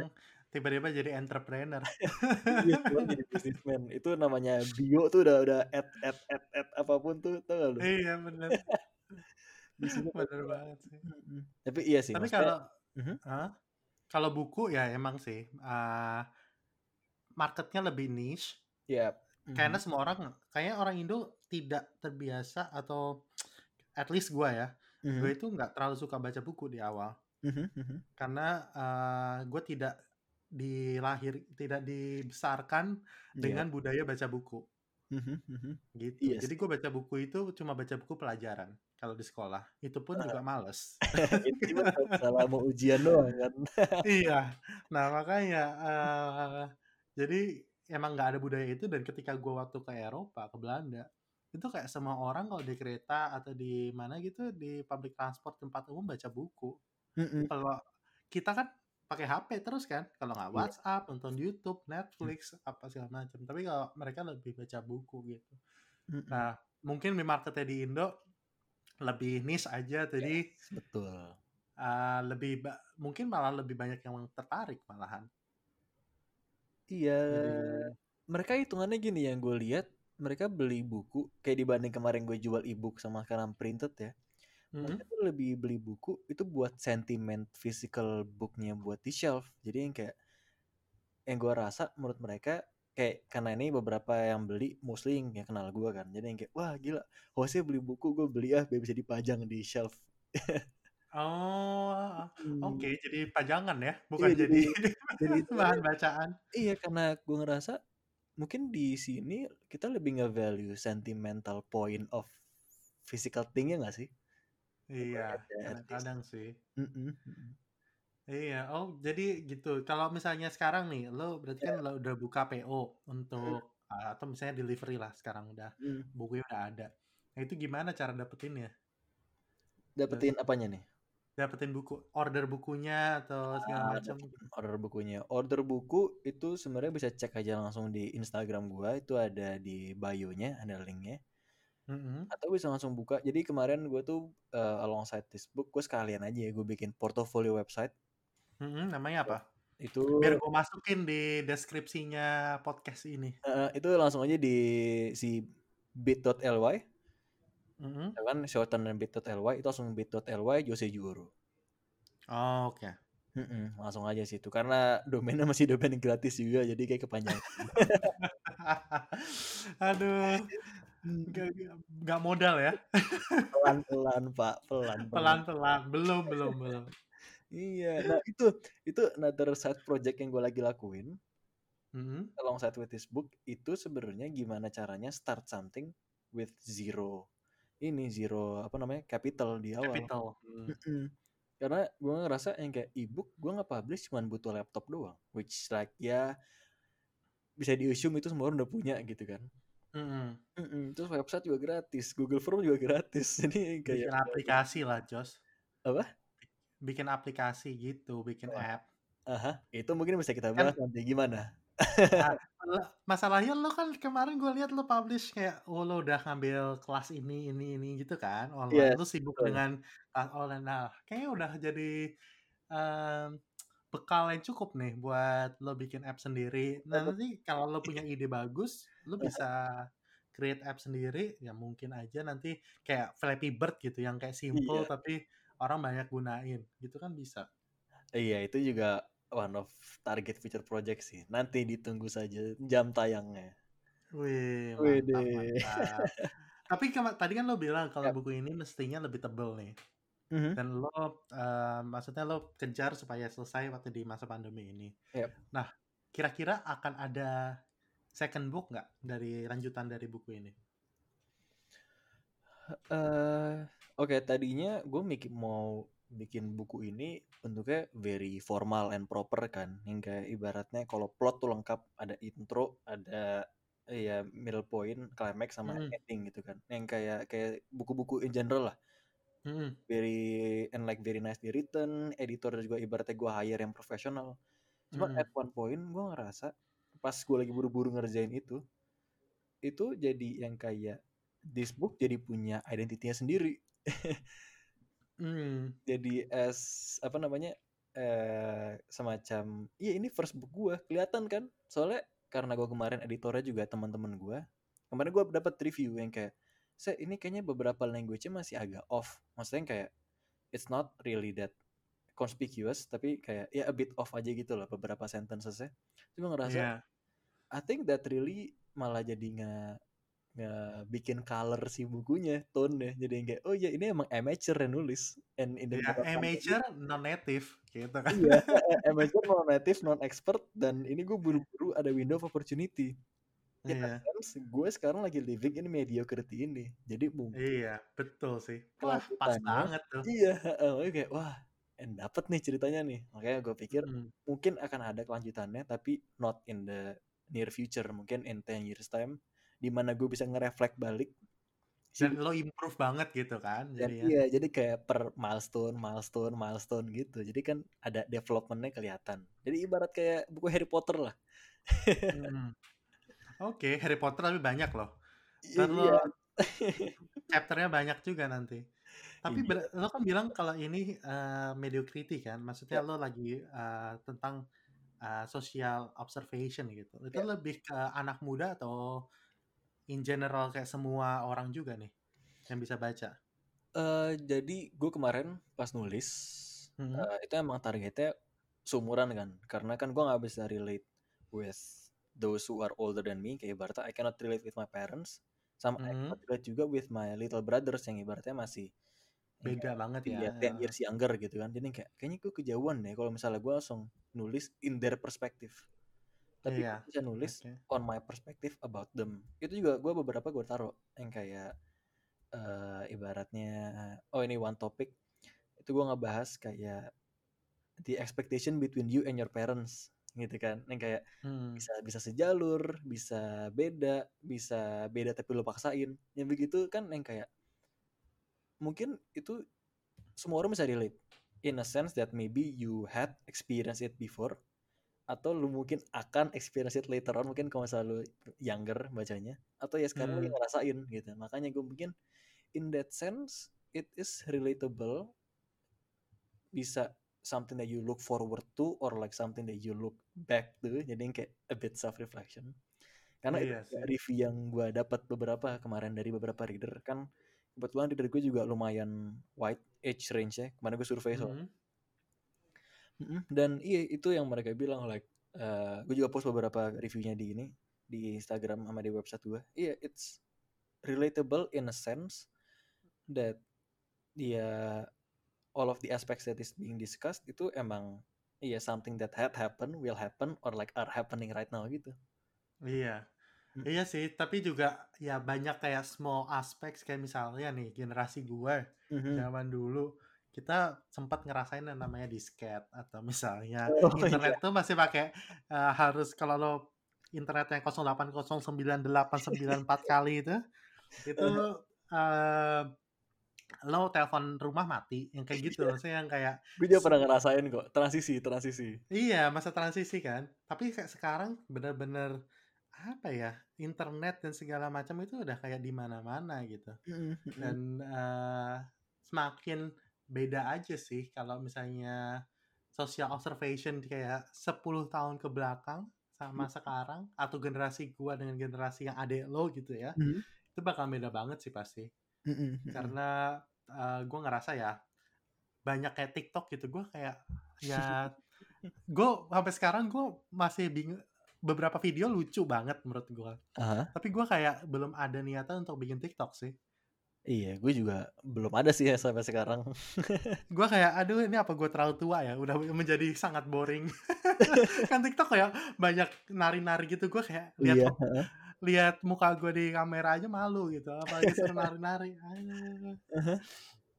[SPEAKER 1] tiba-tiba jadi entrepreneur.
[SPEAKER 2] Iya, jadi businessman. Itu namanya bio tuh udah udah at at at at apa pun tuh tau gak lu?
[SPEAKER 1] iya.
[SPEAKER 2] Di sini
[SPEAKER 1] bener banget sih.
[SPEAKER 2] Tapi iya sih.
[SPEAKER 1] Tapi kalau
[SPEAKER 2] Mhm.
[SPEAKER 1] Hah? kalau buku ya emang sih uh, marketnya lebih niche
[SPEAKER 2] ya.
[SPEAKER 1] karena
[SPEAKER 2] mhm.
[SPEAKER 1] semua orang kayaknya orang Indo tidak terbiasa atau at least gue ya
[SPEAKER 2] Mhm.
[SPEAKER 1] gue itu nggak terlalu suka baca buku di awal
[SPEAKER 2] Mhm, mhm.
[SPEAKER 1] karena uh, gue tidak dilahir tidak dibesarkan
[SPEAKER 2] Iya.
[SPEAKER 1] dengan budaya baca buku
[SPEAKER 2] Mhm, mhm.
[SPEAKER 1] gitu
[SPEAKER 2] Iya
[SPEAKER 1] jadi gue baca buku itu cuma baca buku pelajaran kalau di sekolah itu pun juga males
[SPEAKER 2] itu salah mau ujian doang kan.
[SPEAKER 1] iya nah makanya eh, jadi emang nggak ada budaya itu dan ketika gue waktu ke Eropa ke Belanda itu kayak semua orang kalau di kereta atau di mana gitu di public transport tempat umum baca buku
[SPEAKER 2] Mhm.
[SPEAKER 1] kalau kita kan pakai HP terus kan kalau nggak
[SPEAKER 2] Iya.
[SPEAKER 1] WhatsApp nonton YouTube Netflix apa segala macam tapi kalau mereka lebih baca buku gitu
[SPEAKER 2] Mhm.
[SPEAKER 1] nah mungkin di marketnya di Indo lebih niche aja jadi
[SPEAKER 2] Yes, betul.
[SPEAKER 1] eh, lebih mungkin malah lebih banyak yang tertarik malahan
[SPEAKER 2] Iya.
[SPEAKER 1] jadi
[SPEAKER 2] Mereka hitungannya gini yang gue lihat, mereka beli buku kayak dibanding kemarin gue jual ebook sama sekarang printed ya.
[SPEAKER 1] Mhm.
[SPEAKER 2] Mereka tuh lebih beli buku itu buat sentiment physical booknya buat di shelf. Jadi yang kayak yang gue rasa menurut mereka kayak karena ini beberapa yang beli mostly yang, kenal gue kan. Jadi yang kayak wah gila, hostnya beli buku gue beli ah biar bisa dipajang di shelf.
[SPEAKER 1] Oh,
[SPEAKER 2] Hmm.
[SPEAKER 1] oke. Jadi pajangan ya, bukan
[SPEAKER 2] Iya
[SPEAKER 1] jadi
[SPEAKER 2] jadi jadi itu
[SPEAKER 1] bahan bacaan.
[SPEAKER 2] Iya karena gue ngerasa mungkin di sini kita lebih nge-value sentimental point of physical thing-nya gak sih?
[SPEAKER 1] Iya, kadang-kadang sih.
[SPEAKER 2] Mm-mm, mm-mm.
[SPEAKER 1] Iya, oh jadi gitu. Kalau misalnya sekarang nih, lo berarti kan
[SPEAKER 2] Ya.
[SPEAKER 1] lo udah buka PO
[SPEAKER 2] Mm,
[SPEAKER 1] untuk uh, atau misalnya delivery lah sekarang udah
[SPEAKER 2] mm.
[SPEAKER 1] bukunya udah ada. Nah itu gimana cara dapetinnya?
[SPEAKER 2] Dapetin apanya nih?
[SPEAKER 1] Dapetin buku, order bukunya atau segala
[SPEAKER 2] Ah,
[SPEAKER 1] macam.
[SPEAKER 2] order bukunya. Order buku itu sebenarnya bisa cek aja langsung di Instagram gua, itu ada di bio-nya, ada linknya.
[SPEAKER 1] Mhm.
[SPEAKER 2] Atau bisa langsung buka. Jadi kemarin gue tuh uh, alongside this book, gue sekalian aja ya gue bikin portfolio website.
[SPEAKER 1] Mhm, namanya apa?
[SPEAKER 2] Itu
[SPEAKER 1] Biar gue masukin di deskripsinya podcast ini.
[SPEAKER 2] uh, itu langsung aja di si bit.ly
[SPEAKER 1] Mhm.
[SPEAKER 2] ya kan shorten dan bit.ly itu langsung bit.ly Jose Juro.
[SPEAKER 1] Oh, oke.
[SPEAKER 2] Mm-mm, langsung aja situ karena domainnya masih domain gratis juga jadi kayak kepanjangan.
[SPEAKER 1] Aduh, Nggak nggak modal ya?
[SPEAKER 2] Pelan-pelan Pak, pelan-pelan.
[SPEAKER 1] Pelan-pelan, belum, belum, belum.
[SPEAKER 2] Iya, nah itu itu another side project yang gue lagi lakuin
[SPEAKER 1] Mhm.
[SPEAKER 2] alongside with this book itu sebenarnya gimana caranya start something with zero ini zero apa namanya capital di awal.
[SPEAKER 1] Capital. Hmm.
[SPEAKER 2] Karena gue ngerasa yang kayak ebook gue nggak publish cuma butuh laptop doang, which like ya bisa di assume itu semua orang udah punya gitu kan.
[SPEAKER 1] Mhm.
[SPEAKER 2] Mm-mm. Terus website juga gratis, Google Form juga gratis, jadi kayak
[SPEAKER 1] Bikin aplikasi lah, Jos.
[SPEAKER 2] apa?
[SPEAKER 1] Bikin aplikasi gitu, bikin
[SPEAKER 2] Wah.
[SPEAKER 1] app.
[SPEAKER 2] Aha, itu mungkin bisa kita
[SPEAKER 1] Kan
[SPEAKER 2] bahas nanti gimana.
[SPEAKER 1] Nah, la- masalahnya lo kan kemarin gue lihat lo publish kayak oh lo udah ngambil kelas ini ini ini gitu kan online.
[SPEAKER 2] Yes,
[SPEAKER 1] Lo sibuk
[SPEAKER 2] betul.
[SPEAKER 1] dengan kelas online. Nah, kayaknya udah jadi em, bekal yang cukup nih buat lo bikin app sendiri. Nah, nanti kalau lo punya ide bagus, lo bisa create app sendiri. Ya mungkin aja nanti kayak Flappy Bird gitu yang kayak simple
[SPEAKER 2] Iya.
[SPEAKER 1] tapi orang banyak gunain. Gitu kan bisa.
[SPEAKER 2] Iya, itu juga one of target future project sih. Nanti ditunggu saja jam tayangnya.
[SPEAKER 1] Wih, mantap, mantap. Tapi tadi kan lo bilang kalau
[SPEAKER 2] Yap.
[SPEAKER 1] buku ini mestinya lebih tebel nih.
[SPEAKER 2] Mhm.
[SPEAKER 1] Dan lo, eh, maksudnya lo kejar supaya selesai waktu di masa pandemi ini.
[SPEAKER 2] Yap.
[SPEAKER 1] Nah, kira-kira akan ada second book nggak dari lanjutan dari buku ini?
[SPEAKER 2] Eh, oke tadinya gue mikir mau bikin buku ini bentuknya very formal and proper kan, kayak ibaratnya kalau plot tuh lengkap ada intro, ada ya middle point, climax sama
[SPEAKER 1] Hmm.
[SPEAKER 2] ending gitu kan, yang kayak kayak buku-buku in general lah.
[SPEAKER 1] Mhm.
[SPEAKER 2] very and like very nicely written editor juga ibaratnya gue hire yang profesional cuma
[SPEAKER 1] Mhm.
[SPEAKER 2] at one point gue ngerasa pas gue lagi buru-buru ngerjain itu itu jadi yang kayak this book jadi punya identitinya sendiri
[SPEAKER 1] Mmm.
[SPEAKER 2] jadi as apa namanya eh semacam iya ini first book gue kelihatan kan soalnya karena gue kemarin editornya juga teman-teman gue kemarin gue dapat review yang kayak saya ini kayaknya beberapa language-nya masih agak off. Maksudnya kayak it's not really that conspicuous tapi kayak ya a bit off aja gitu loh beberapa sentences-nya. Cuma ngerasa
[SPEAKER 1] Iya.
[SPEAKER 2] I think that really malah jadi nggak nggak bikin color si bukunya tone nya jadi yang kayak oh ya ini emang amateur yang nulis and in the
[SPEAKER 1] Iya,
[SPEAKER 2] beberapa
[SPEAKER 1] amateur non native gitu kan.
[SPEAKER 2] iya amateur non native non expert dan ini gue buru-buru ada window of opportunity
[SPEAKER 1] Iya.
[SPEAKER 2] sense gue sekarang lagi living in mediocrity ini jadi mungkin
[SPEAKER 1] Iya, betul sih. Wah, pas banget tuh.
[SPEAKER 2] iya makanya kayak wah and dapet nih ceritanya nih makanya gue pikir
[SPEAKER 1] Mhm.
[SPEAKER 2] mungkin akan ada kelanjutannya tapi not in the near future mungkin in 10 years time di mana gue bisa nge-reflect balik
[SPEAKER 1] Dan lo improve banget gitu kan
[SPEAKER 2] dan
[SPEAKER 1] jadinya.
[SPEAKER 2] iya jadi kayak per milestone milestone milestone gitu jadi kan ada developmentnya kelihatan jadi ibarat kayak buku Harry Potter lah
[SPEAKER 1] Mhm. Oke, Harry Potter tapi banyak loh.
[SPEAKER 2] iya
[SPEAKER 1] lo chapternya banyak juga nanti. Tapi
[SPEAKER 2] iya
[SPEAKER 1] lo kan bilang kalau ini eh, mediocrity kan, maksudnya
[SPEAKER 2] ya
[SPEAKER 1] lo lagi eh, tentang eh, social observation gitu. Itu
[SPEAKER 2] ya
[SPEAKER 1] lebih ke anak muda atau in general kayak semua orang juga nih yang bisa baca?
[SPEAKER 2] Eh, jadi gue kemarin pas nulis
[SPEAKER 1] Mhm.
[SPEAKER 2] eh, itu emang targetnya seumuran kan karena kan gue nggak bisa relate with those who are older than me kayak ibaratnya I cannot relate with my parents sama I
[SPEAKER 1] Mhm.
[SPEAKER 2] cannot relate juga with my little brothers yang ibaratnya masih yang
[SPEAKER 1] Beda banget ya.
[SPEAKER 2] Iya, 10 years younger gitu kan. Jadi kayak kayaknya gue kejauhan deh kalau misalnya gue langsung nulis in their perspective. Tapi gue
[SPEAKER 1] Iya.
[SPEAKER 2] bisa nulis
[SPEAKER 1] Oke.
[SPEAKER 2] on my perspective about them. Itu juga gue beberapa gue taruh yang kayak eh ibaratnya oh ini one topic itu gue ngebahas kayak the expectation between you and your parents gitu kan. Yang kayak
[SPEAKER 1] Hmm.
[SPEAKER 2] bisa bisa sejalur, bisa beda, bisa beda tapi lo paksain. Yang begitu kan yang kayak mungkin itu semua orang bisa relate in a sense that maybe you had experience it before atau lu mungkin akan experience it later on mungkin kalau misalnya lu younger bacanya atau ya sekarang lagi
[SPEAKER 1] Hmm.
[SPEAKER 2] ngerasain gitu makanya gue mungkin in that sense it is relatable bisa something that you look forward to or like something that you look back to jadi yang kayak a bit self reflection karena itu
[SPEAKER 1] Iya
[SPEAKER 2] juga
[SPEAKER 1] sih.
[SPEAKER 2] review yang gue dapat beberapa kemarin dari beberapa reader kan kebetulan reader gue juga lumayan wide age range ya kemarin gue survei soal
[SPEAKER 1] Mhm.
[SPEAKER 2] Mm-mm. dan iya itu yang mereka bilang like eh gue juga post beberapa reviewnya di ini di Instagram sama di website gue iya it's relatable in a sense that ya all of the aspects that is being discussed itu emang iya something that had happen will happen or like are happening right now gitu
[SPEAKER 1] Iya.
[SPEAKER 2] Mm.
[SPEAKER 1] Iya sih, tapi juga ya banyak kayak small aspects kayak misalnya nih generasi gue
[SPEAKER 2] Mhm.
[SPEAKER 1] zaman dulu kita sempat ngerasain yang namanya disket atau misalnya
[SPEAKER 2] oh
[SPEAKER 1] internet
[SPEAKER 2] iya
[SPEAKER 1] tuh masih pakai eh, harus kalau lo internet yang 0809894 kali itu itu eh, lo telepon rumah mati yang kayak gitu. Maksudnya yang kayak
[SPEAKER 2] gue juga pernah ngerasain kok transisi transisi.
[SPEAKER 1] Iya masa transisi kan. Tapi kayak sekarang bener-bener apa ya internet dan segala macam itu udah kayak di mana-mana gitu. Dan eh, semakin beda aja sih kalau misalnya social observation kayak 10 tahun ke belakang sama sekarang atau generasi gua dengan generasi yang adek lo gitu ya
[SPEAKER 2] Mhm.
[SPEAKER 1] itu bakal beda banget sih pasti
[SPEAKER 2] Mhm, mhm.
[SPEAKER 1] karena eh, gua ngerasa ya banyak kayak TikTok gitu gua kayak ya gue sampai sekarang gue masih bingung beberapa video lucu banget menurut gua
[SPEAKER 2] Aha.
[SPEAKER 1] tapi gua kayak belum ada niatan untuk bikin TikTok sih
[SPEAKER 2] Iya, gue juga belum ada sih ya sampai sekarang.
[SPEAKER 1] gue kayak aduh ini apa gue terlalu tua ya udah menjadi sangat boring kan TikTok kayak banyak nari-nari gitu gue kayak lihat
[SPEAKER 2] Iya.
[SPEAKER 1] Lihat muka gue di kamera aja malu gitu apalagi suruh nari-nari Aduh.
[SPEAKER 2] Aha.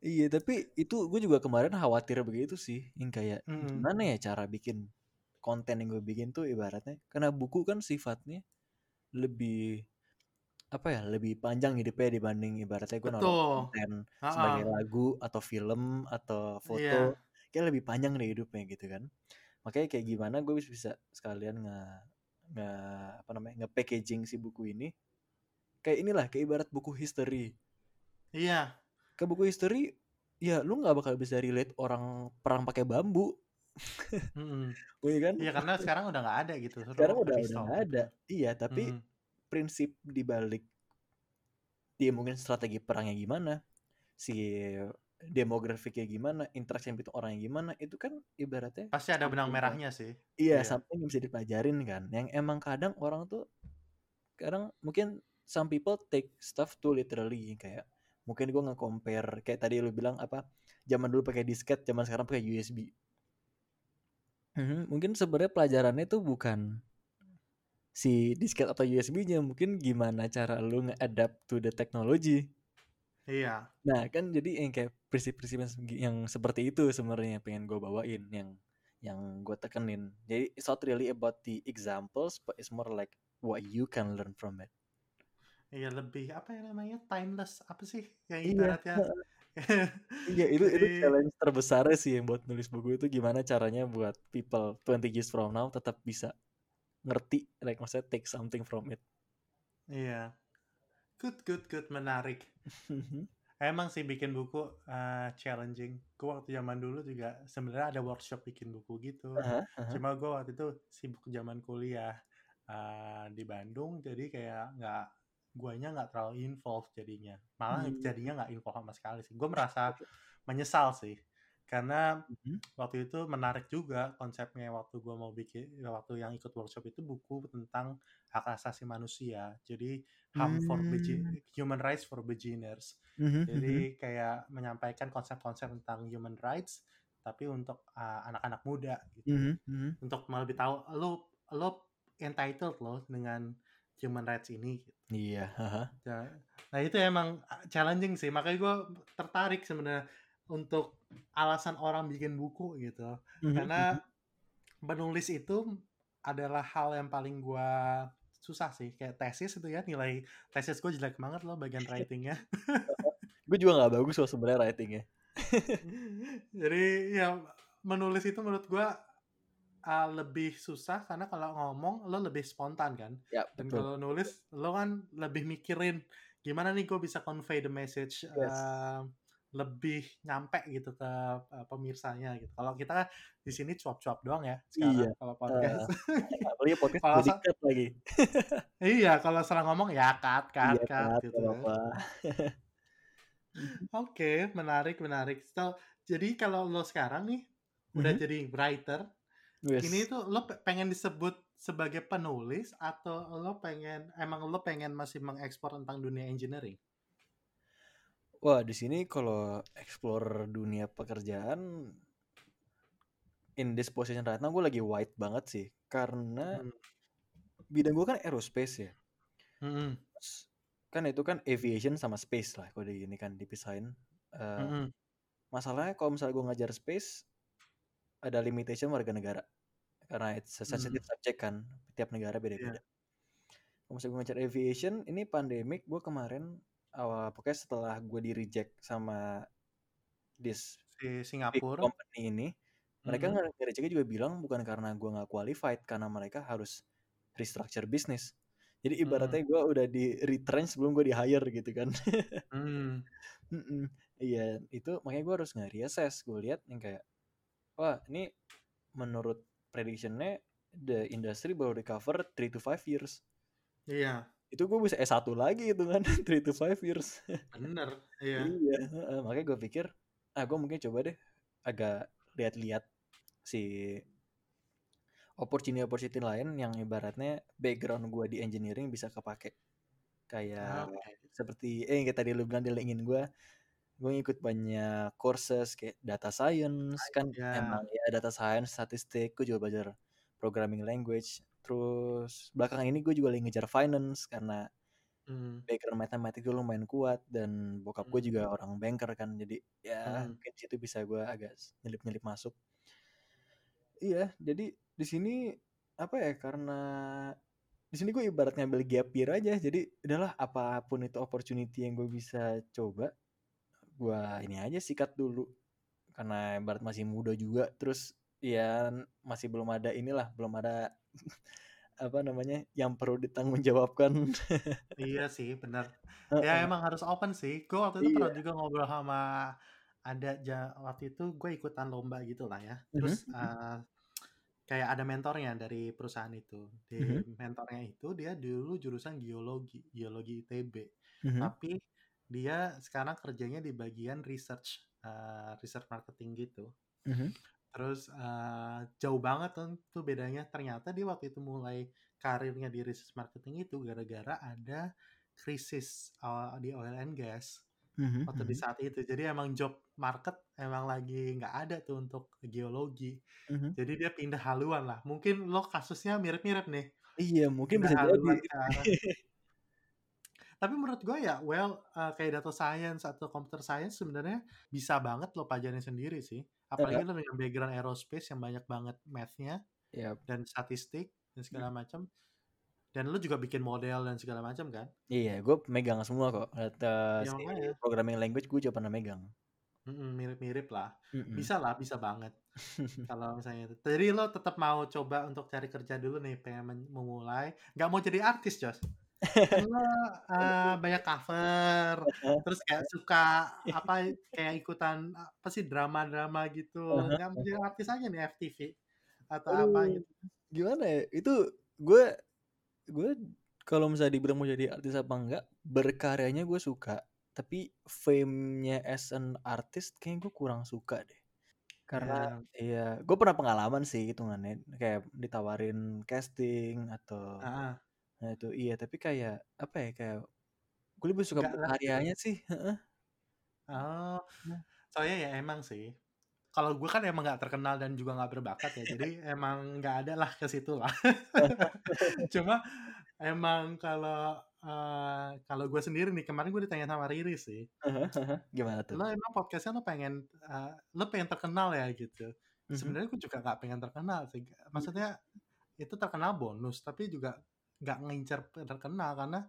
[SPEAKER 2] Iya, tapi itu gue juga kemarin khawatir begitu sih, yang kayak
[SPEAKER 1] Mm-mm.
[SPEAKER 2] gimana ya cara bikin konten yang gue bikin tuh ibaratnya, karena buku kan sifatnya lebih apa ya lebih panjang hidupnya dibanding ibaratnya gue naruh
[SPEAKER 1] Betul.
[SPEAKER 2] konten
[SPEAKER 1] Heeh.
[SPEAKER 2] sebagai lagu atau film atau foto
[SPEAKER 1] Iya.
[SPEAKER 2] kayak lebih panjang deh hidupnya gitu kan makanya kayak gimana gue bisa, bisa sekalian nge nge apa namanya nge packaging si buku ini kayak inilah kayak ibarat buku history
[SPEAKER 1] Iya.
[SPEAKER 2] ke buku history ya lu nggak bakal bisa relate orang perang pakai bambu
[SPEAKER 1] Mm-mm.
[SPEAKER 2] Iya kan
[SPEAKER 1] Iya karena sekarang udah nggak ada gitu. suruh
[SPEAKER 2] sekarang udah udah nggak
[SPEAKER 1] gitu.
[SPEAKER 2] ada iya tapi
[SPEAKER 1] Mm.
[SPEAKER 2] prinsip dibalik dia mungkin strategi perangnya gimana si demografiknya gimana interaksi yang itu orangnya gimana itu kan ibaratnya
[SPEAKER 1] Pasti ada benang
[SPEAKER 2] yang-
[SPEAKER 1] merahnya sih.
[SPEAKER 2] iya
[SPEAKER 1] Iya.
[SPEAKER 2] something yang bisa dipelajarin kan yang emang kadang orang tuh kadang mungkin some people take stuff too literally kayak mungkin gue nge-compare kayak tadi lu bilang apa zaman dulu pakai disket zaman sekarang pakai USB Mhm, mungkin sebenarnya pelajarannya tuh bukan si disket atau USB-nya mungkin gimana cara lu nge-adapt to the technology
[SPEAKER 1] Iya.
[SPEAKER 2] nah kan jadi yang kayak prinsip-prinsip yang seperti itu sebenarnya pengen gue bawain yang yang gue tekenin. Jadi it's not really about the examples but it's more like what you can learn from it.
[SPEAKER 1] Iya lebih apa ya namanya timeless apa sih yang
[SPEAKER 2] Iya,
[SPEAKER 1] ibaratnya?
[SPEAKER 2] Iya itu itu challenge terbesarnya sih yang buat nulis buku itu gimana caranya buat people 20 years from now tetap bisa ngerti like maksudnya take something from it.
[SPEAKER 1] Iya good good good menarik. Emang sih bikin buku uh, challenging. Gue waktu zaman dulu juga sebenarnya ada workshop bikin buku gitu.
[SPEAKER 2] Aha, aha.
[SPEAKER 1] cuma gue waktu itu sibuk zaman kuliah uh, di Bandung. Jadi kayak nggak guanya nggak terlalu involved jadinya. Malah
[SPEAKER 2] Hmm.
[SPEAKER 1] jadinya nggak involved sama sekali sih. Gue merasa menyesal sih karena
[SPEAKER 2] Mhm.
[SPEAKER 1] waktu itu menarik juga konsepnya waktu gue mau bikin waktu yang ikut workshop itu buku tentang hak asasi manusia jadi HAM for begi-
[SPEAKER 2] Hmm.
[SPEAKER 1] human rights for beginners
[SPEAKER 2] Mhm,
[SPEAKER 1] jadi
[SPEAKER 2] mhm.
[SPEAKER 1] kayak menyampaikan konsep-konsep tentang human rights tapi untuk uh, anak-anak muda gitu
[SPEAKER 2] Mhm, mhm.
[SPEAKER 1] untuk mau lebih tahu lo lo entitled lo dengan human rights ini gitu.
[SPEAKER 2] Iya.
[SPEAKER 1] Ya, Nah itu emang uh, challenging sih makanya gue tertarik sebenarnya untuk alasan orang bikin buku gitu.
[SPEAKER 2] Mhm,
[SPEAKER 1] karena menulis itu adalah hal yang paling gue susah sih. Kayak tesis itu ya nilai tesis gue jelek banget loh bagian writingnya.
[SPEAKER 2] Gue juga nggak bagus loh sebenarnya writingnya.
[SPEAKER 1] jadi ya menulis itu menurut gue uh, lebih susah karena kalau ngomong lo lebih spontan kan.
[SPEAKER 2] Ya,
[SPEAKER 1] dan kalau nulis lo kan lebih mikirin gimana nih gue bisa convey the message
[SPEAKER 2] Yes.
[SPEAKER 1] uh, lebih nyampe gitu ke uh, pemirsanya gitu kalau kita kan di sini cuap-cuap doang ya sekarang
[SPEAKER 2] Iya.
[SPEAKER 1] kalau podcast
[SPEAKER 2] Apalagi podcast
[SPEAKER 1] Kalau sa-
[SPEAKER 2] lagi.
[SPEAKER 1] iya kalau salah ngomong ya cut cut
[SPEAKER 2] Iya,
[SPEAKER 1] cut
[SPEAKER 2] Kat,
[SPEAKER 1] gitu oke menarik menarik so, jadi kalau lo sekarang nih udah
[SPEAKER 2] Mhm.
[SPEAKER 1] jadi writer
[SPEAKER 2] Yes.
[SPEAKER 1] ini tuh lo pe- pengen disebut sebagai penulis atau lo pengen emang lo pengen masih mengekspor tentang dunia engineering
[SPEAKER 2] Wah, di sini kalau explore dunia pekerjaan in this position right now gue lagi white banget sih karena
[SPEAKER 1] Hmm.
[SPEAKER 2] bidang gue kan aerospace ya. Terus kan itu kan aviation sama space lah kalau di ini kan dipisahin. Eh,
[SPEAKER 1] Mm-mm.
[SPEAKER 2] masalahnya kalau misalnya gue ngajar space ada limitation warga negara karena it's a sensitive subject kan tiap negara beda-beda. Kalau misalnya gue ngajar aviation ini pandemik gue kemarin awal pokoknya setelah gue di reject sama this
[SPEAKER 1] si Singapura?
[SPEAKER 2] company ini mereka
[SPEAKER 1] Mhm.
[SPEAKER 2] nge reject juga bilang bukan karena gue nggak qualified karena mereka harus restructure bisnis jadi
[SPEAKER 1] Hmm.
[SPEAKER 2] ibaratnya gue udah di retrench sebelum gue di hire gitu kan.
[SPEAKER 1] Hmm.
[SPEAKER 2] Iya itu makanya gue harus nge-reassess. Gue lihat yang kayak wah ini menurut predictionnya the industry baru recover 3 to 5 years.
[SPEAKER 1] Iya
[SPEAKER 2] itu gue bisa S1 lagi itu kan 3 to 5 years
[SPEAKER 1] bener iya
[SPEAKER 2] Iya, makanya gue pikir, ah gue mungkin coba deh agak lihat-lihat si opportunity-opportunity lain yang ibaratnya background gue di engineering bisa kepake. Kayak
[SPEAKER 1] Oke.
[SPEAKER 2] seperti eh yang kayak tadi lu bilang di LinkedIn gue, gue ngikut banyak courses kayak data science kan
[SPEAKER 1] ya.
[SPEAKER 2] emang ya data science, statistik, gue juga belajar programming language. Terus belakangan ini gue juga lagi ngejar finance karena
[SPEAKER 1] Hmm.
[SPEAKER 2] background matematik dulu lumayan kuat dan bokap gue
[SPEAKER 1] Hmm.
[SPEAKER 2] juga orang banker kan jadi ya
[SPEAKER 1] Hmm.
[SPEAKER 2] mungkin situ bisa gue agak nyelip-nyelip masuk iya jadi di sini apa ya karena di sini gue ibarat ngambil gap year aja jadi udahlah apa pun itu opportunity yang gue bisa coba gue ini aja sikat dulu karena ibarat masih muda juga terus ya masih belum ada inilah belum ada apa namanya yang perlu ditanggungjawabkan
[SPEAKER 1] iya sih benar ya emang harus open sih gue waktu itu iya. pernah juga ngobrol sama ada waktu itu gue ikutan lomba gitu lah ya terus mm -hmm. uh, kayak ada mentornya dari perusahaan itu. Di mm-hmm. mentornya itu dia dulu jurusan geologi, geologi ITB. Mm-hmm. Tapi dia sekarang kerjanya di bagian research, uh, research marketing gitu. Mm-hmm. Terus uh, jauh banget tuh, bedanya. Ternyata dia waktu itu mulai karirnya di research marketing itu gara-gara ada krisis uh, di oil and gas mm-hmm. waktu di saat itu. Jadi emang job market emang lagi nggak ada tuh untuk geologi. Mm-hmm. Jadi dia pindah haluan lah. Mungkin lo kasusnya mirip-mirip nih.
[SPEAKER 2] Iya, mungkin pindah bisa jadi.
[SPEAKER 1] Tapi menurut gue ya, well, uh, kayak data science atau computer science sebenarnya bisa banget lo pelajarin sendiri sih. Apalagi lo dengan background aerospace yang banyak banget math-nya yep. dan statistik dan segala hmm. macam. Dan lu juga bikin model dan segala macam kan?
[SPEAKER 2] Iya, gue megang semua kok. Data ya, programming language gue juga pernah megang.
[SPEAKER 1] mirip-mirip lah. Mm-mm. Bisa lah, bisa banget. Kalau misalnya itu. Jadi lo tetap mau coba untuk cari kerja dulu nih, pengen memulai. Gak mau jadi artis, Jos. Lo uh, banyak cover, terus kayak suka apa kayak ikutan apa sih drama-drama gitu. Gak mau jadi artis aja nih FTV atau uh, apa gitu.
[SPEAKER 2] Gimana ya? Itu gue gue kalau misalnya dibilang mau jadi artis apa enggak berkaryanya gue suka tapi fame-nya as an artist kayak gue kurang suka deh karena yeah. ya gue pernah pengalaman sih hitungannya kayak ditawarin casting atau ah. Nah itu iya tapi kayak apa ya kayak gue lebih suka karyanya sih
[SPEAKER 1] oh soalnya ya emang sih kalau gue kan emang nggak terkenal dan juga nggak berbakat ya jadi emang nggak ada lah ke situ lah. Cuma emang kalau uh, kalau gue sendiri nih kemarin gue ditanya sama Riri sih.
[SPEAKER 2] Gimana tuh?
[SPEAKER 1] Lo emang podcastnya lo pengen uh, lo pengen terkenal ya? Gitu. Mm-hmm. sebenarnya gue juga nggak pengen terkenal sih maksudnya itu terkenal bonus tapi juga nggak ngincer terkenal karena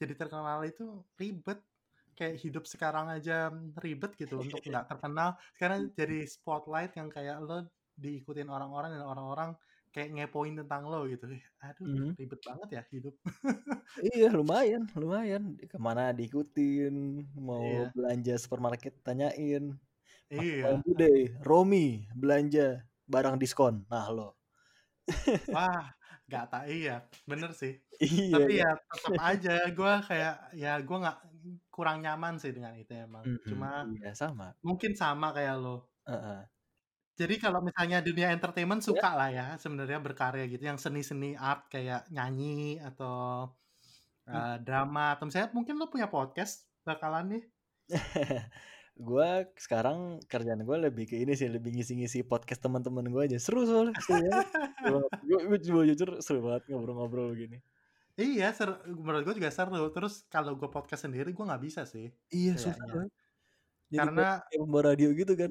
[SPEAKER 1] jadi terkenal itu ribet. Kayak hidup sekarang aja ribet gitu untuk nggak terkenal. Sekarang jadi spotlight yang kayak lo diikutin orang-orang dan orang-orang kayak ngepoin tentang lo gitu. Aduh mm. ribet banget ya hidup.
[SPEAKER 2] Iya lumayan lumayan. Ke mana diikutin mau iya. belanja supermarket tanyain. Iya. Deh Romi belanja barang diskon. Nah lo.
[SPEAKER 1] Wah Gak tak iya, bener sih. Iya, Tapi iya. ya tetap aja gue kayak ya gue nggak kurang nyaman sih dengan itu emang. Mm -hmm. Cuma
[SPEAKER 2] iya, sama.
[SPEAKER 1] Mungkin sama kayak lo. Uh -uh. Jadi kalau misalnya dunia entertainment suka yeah. lah ya sebenarnya berkarya gitu yang seni-seni art kayak nyanyi atau uh, drama atau misalnya mungkin lo punya podcast bakalan nih.
[SPEAKER 2] gue sekarang kerjaan gue lebih ke ini sih lebih ngisi-ngisi podcast teman-teman gue aja. Seru soalnya ya. gue coba jujur seru banget ngobrol-ngobrol gini
[SPEAKER 1] iya seru menurut gue juga seru. Terus kalau gue podcast sendiri gue nggak bisa sih.
[SPEAKER 2] Iya susah karena kayak radio gitu kan.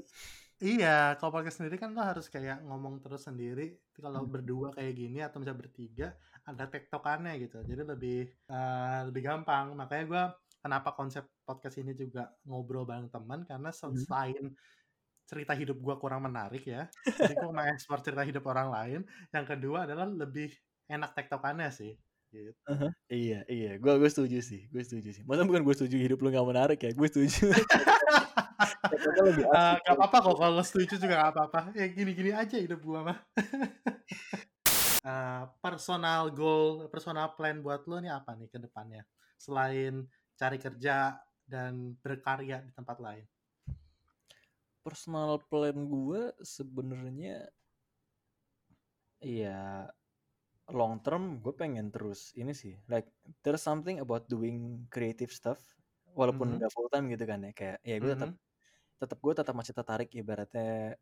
[SPEAKER 1] Iya kalau podcast sendiri kan lo harus kayak ngomong terus sendiri. Kalau hmm. berdua kayak gini atau misalnya bertiga ada tektokannya gitu. Jadi lebih uh, lebih gampang. Makanya gue kenapa konsep podcast ini juga ngobrol bareng teman karena hmm. selain hmm. cerita hidup gue kurang menarik ya jadi gue mau ekspor cerita hidup orang lain yang kedua adalah lebih enak tektokannya sih gitu.
[SPEAKER 2] Uh -huh. Iya, iya. Gue gue setuju sih. Gue setuju sih. Masa bukan gue setuju hidup lu gak menarik ya? Gue setuju.
[SPEAKER 1] lebih uh, gak apa-apa kok kalau setuju juga gak apa-apa. Ya gini-gini aja hidup gue mah. uh, personal goal, personal plan buat lo nih apa nih ke depannya? Selain cari kerja dan berkarya di tempat lain?
[SPEAKER 2] Personal plan gue sebenarnya ya long term gue pengen terus ini sih like there's something about doing creative stuff walaupun mm -hmm. full time gitu kan ya kayak ya gue tetap mm -hmm. tetap gue tetap masih tertarik ibaratnya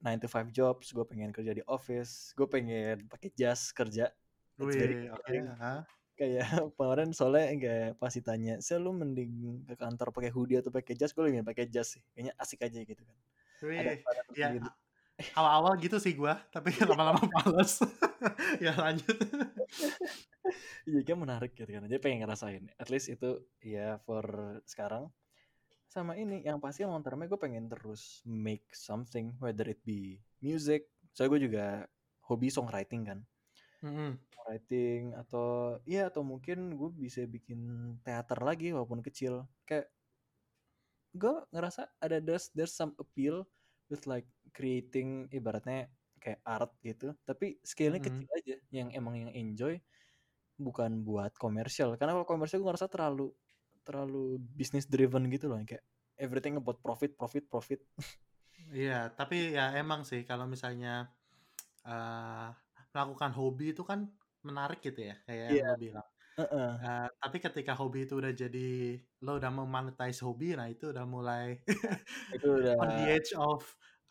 [SPEAKER 2] 9 to 5 jobs gue pengen kerja di office gue pengen pakai jas kerja
[SPEAKER 1] Wih, okay. huh?
[SPEAKER 2] Kayak kemarin soalnya kayak pasti tanya saya lu mending ke kantor pakai hoodie atau pakai jas gue lebih pakai jas sih kayaknya asik aja gitu kan
[SPEAKER 1] Wih, ada ya, Awal-awal gitu sih gua, tapi lama-lama males. ya lanjut.
[SPEAKER 2] Iya kan menarik gitu kan. Jadi pengen ngerasain. At least itu ya for sekarang. Sama ini yang pasti long termnya gue pengen terus make something whether it be music. Soalnya gue juga hobi songwriting kan.
[SPEAKER 1] Mm-hmm.
[SPEAKER 2] Writing atau ya atau mungkin gue bisa bikin teater lagi walaupun kecil. Kayak gue ngerasa ada there's there's some appeal with like creating ibaratnya kayak art gitu tapi scale-nya
[SPEAKER 1] Mm-hmm.
[SPEAKER 2] kecil aja yang emang yang enjoy bukan buat komersial karena kalau komersial gue ngerasa terlalu terlalu business driven gitu loh kayak everything about profit profit profit
[SPEAKER 1] Iya, tapi ya emang sih kalau misalnya eh, melakukan hobi itu kan menarik gitu ya, kayak yang
[SPEAKER 2] Iya.
[SPEAKER 1] lo bilang.
[SPEAKER 2] Heeh.
[SPEAKER 1] Eh, tapi ketika hobi itu udah jadi lo udah memonetize hobi, nah itu udah mulai
[SPEAKER 2] itu udah
[SPEAKER 1] on the edge of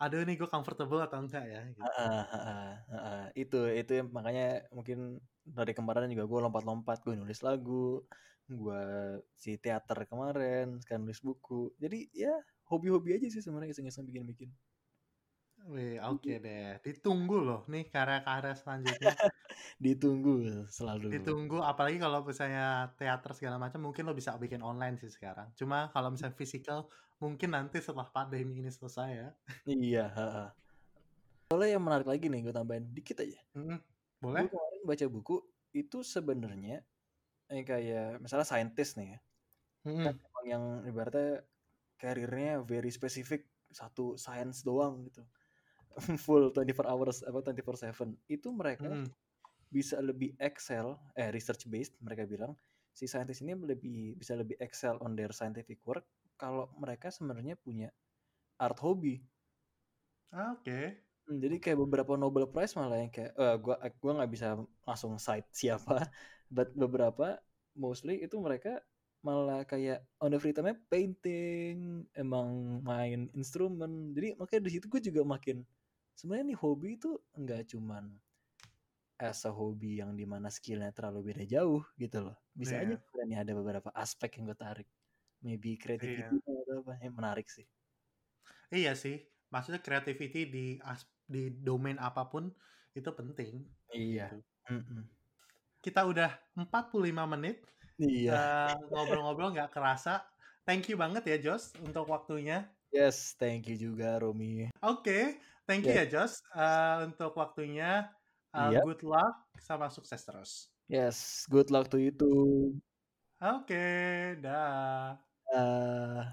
[SPEAKER 1] aduh nih gue comfortable atau enggak ya gitu.
[SPEAKER 2] Heeh, heeh, heeh. itu itu yang makanya mungkin dari kemarin juga gue lompat-lompat gue nulis lagu gue si teater kemarin sekarang nulis buku jadi ya hobi-hobi aja sih sebenarnya iseng-iseng bikin-bikin
[SPEAKER 1] Wih, oke deh. Ditunggu loh nih karya-karya selanjutnya.
[SPEAKER 2] ditunggu selalu
[SPEAKER 1] Ditunggu apalagi kalau misalnya teater segala macam mungkin lo bisa bikin online sih sekarang. Cuma kalau misalnya physical mungkin nanti setelah pandemi ini selesai ya.
[SPEAKER 2] iya heeh. soalnya yang menarik lagi nih gue tambahin dikit aja gue
[SPEAKER 1] Boleh?
[SPEAKER 2] kemarin baca buku itu sebenarnya eh, kayak misalnya scientist nih ya
[SPEAKER 1] Mm-mm.
[SPEAKER 2] kan emang yang ibaratnya karirnya very specific satu science doang gitu full 24 hours apa 24/7 itu mereka
[SPEAKER 1] Mm-mm.
[SPEAKER 2] bisa lebih excel eh research based mereka bilang. Si scientist ini lebih bisa lebih excel on their scientific work. Kalau mereka sebenarnya punya art hobby.
[SPEAKER 1] Ah, Oke.
[SPEAKER 2] Hmm, jadi kayak beberapa Nobel Prize malah yang kayak eh, gua gua nggak bisa langsung cite siapa but beberapa mostly itu mereka malah kayak on the free time painting emang main instrumen. Jadi makanya di situ gue juga makin sebenarnya nih hobi itu nggak cuman as a hobi yang di mana skillnya terlalu beda jauh gitu loh bisa aja
[SPEAKER 1] Iya.
[SPEAKER 2] sebenarnya ada beberapa aspek yang gue tarik maybe creativity
[SPEAKER 1] Iya.
[SPEAKER 2] atau apa yang menarik sih
[SPEAKER 1] Iya sih. Maksudnya creativity di as- di domain apa pun itu penting.
[SPEAKER 2] iya
[SPEAKER 1] gitu.
[SPEAKER 2] Mm-mm.
[SPEAKER 1] Kita udah 45 menit
[SPEAKER 2] iya
[SPEAKER 1] eh, ngobrol-ngobrol nggak kerasa. Thank you banget ya Jos untuk waktunya.
[SPEAKER 2] Yes, thank you juga Romi.
[SPEAKER 1] Oke, Thank you
[SPEAKER 2] yeah.
[SPEAKER 1] ya Jos uh, untuk waktunya. Uh,
[SPEAKER 2] yep.
[SPEAKER 1] Good luck sama sukses terus.
[SPEAKER 2] Yes, good luck to you too.
[SPEAKER 1] Oke, okay, dah. Uh...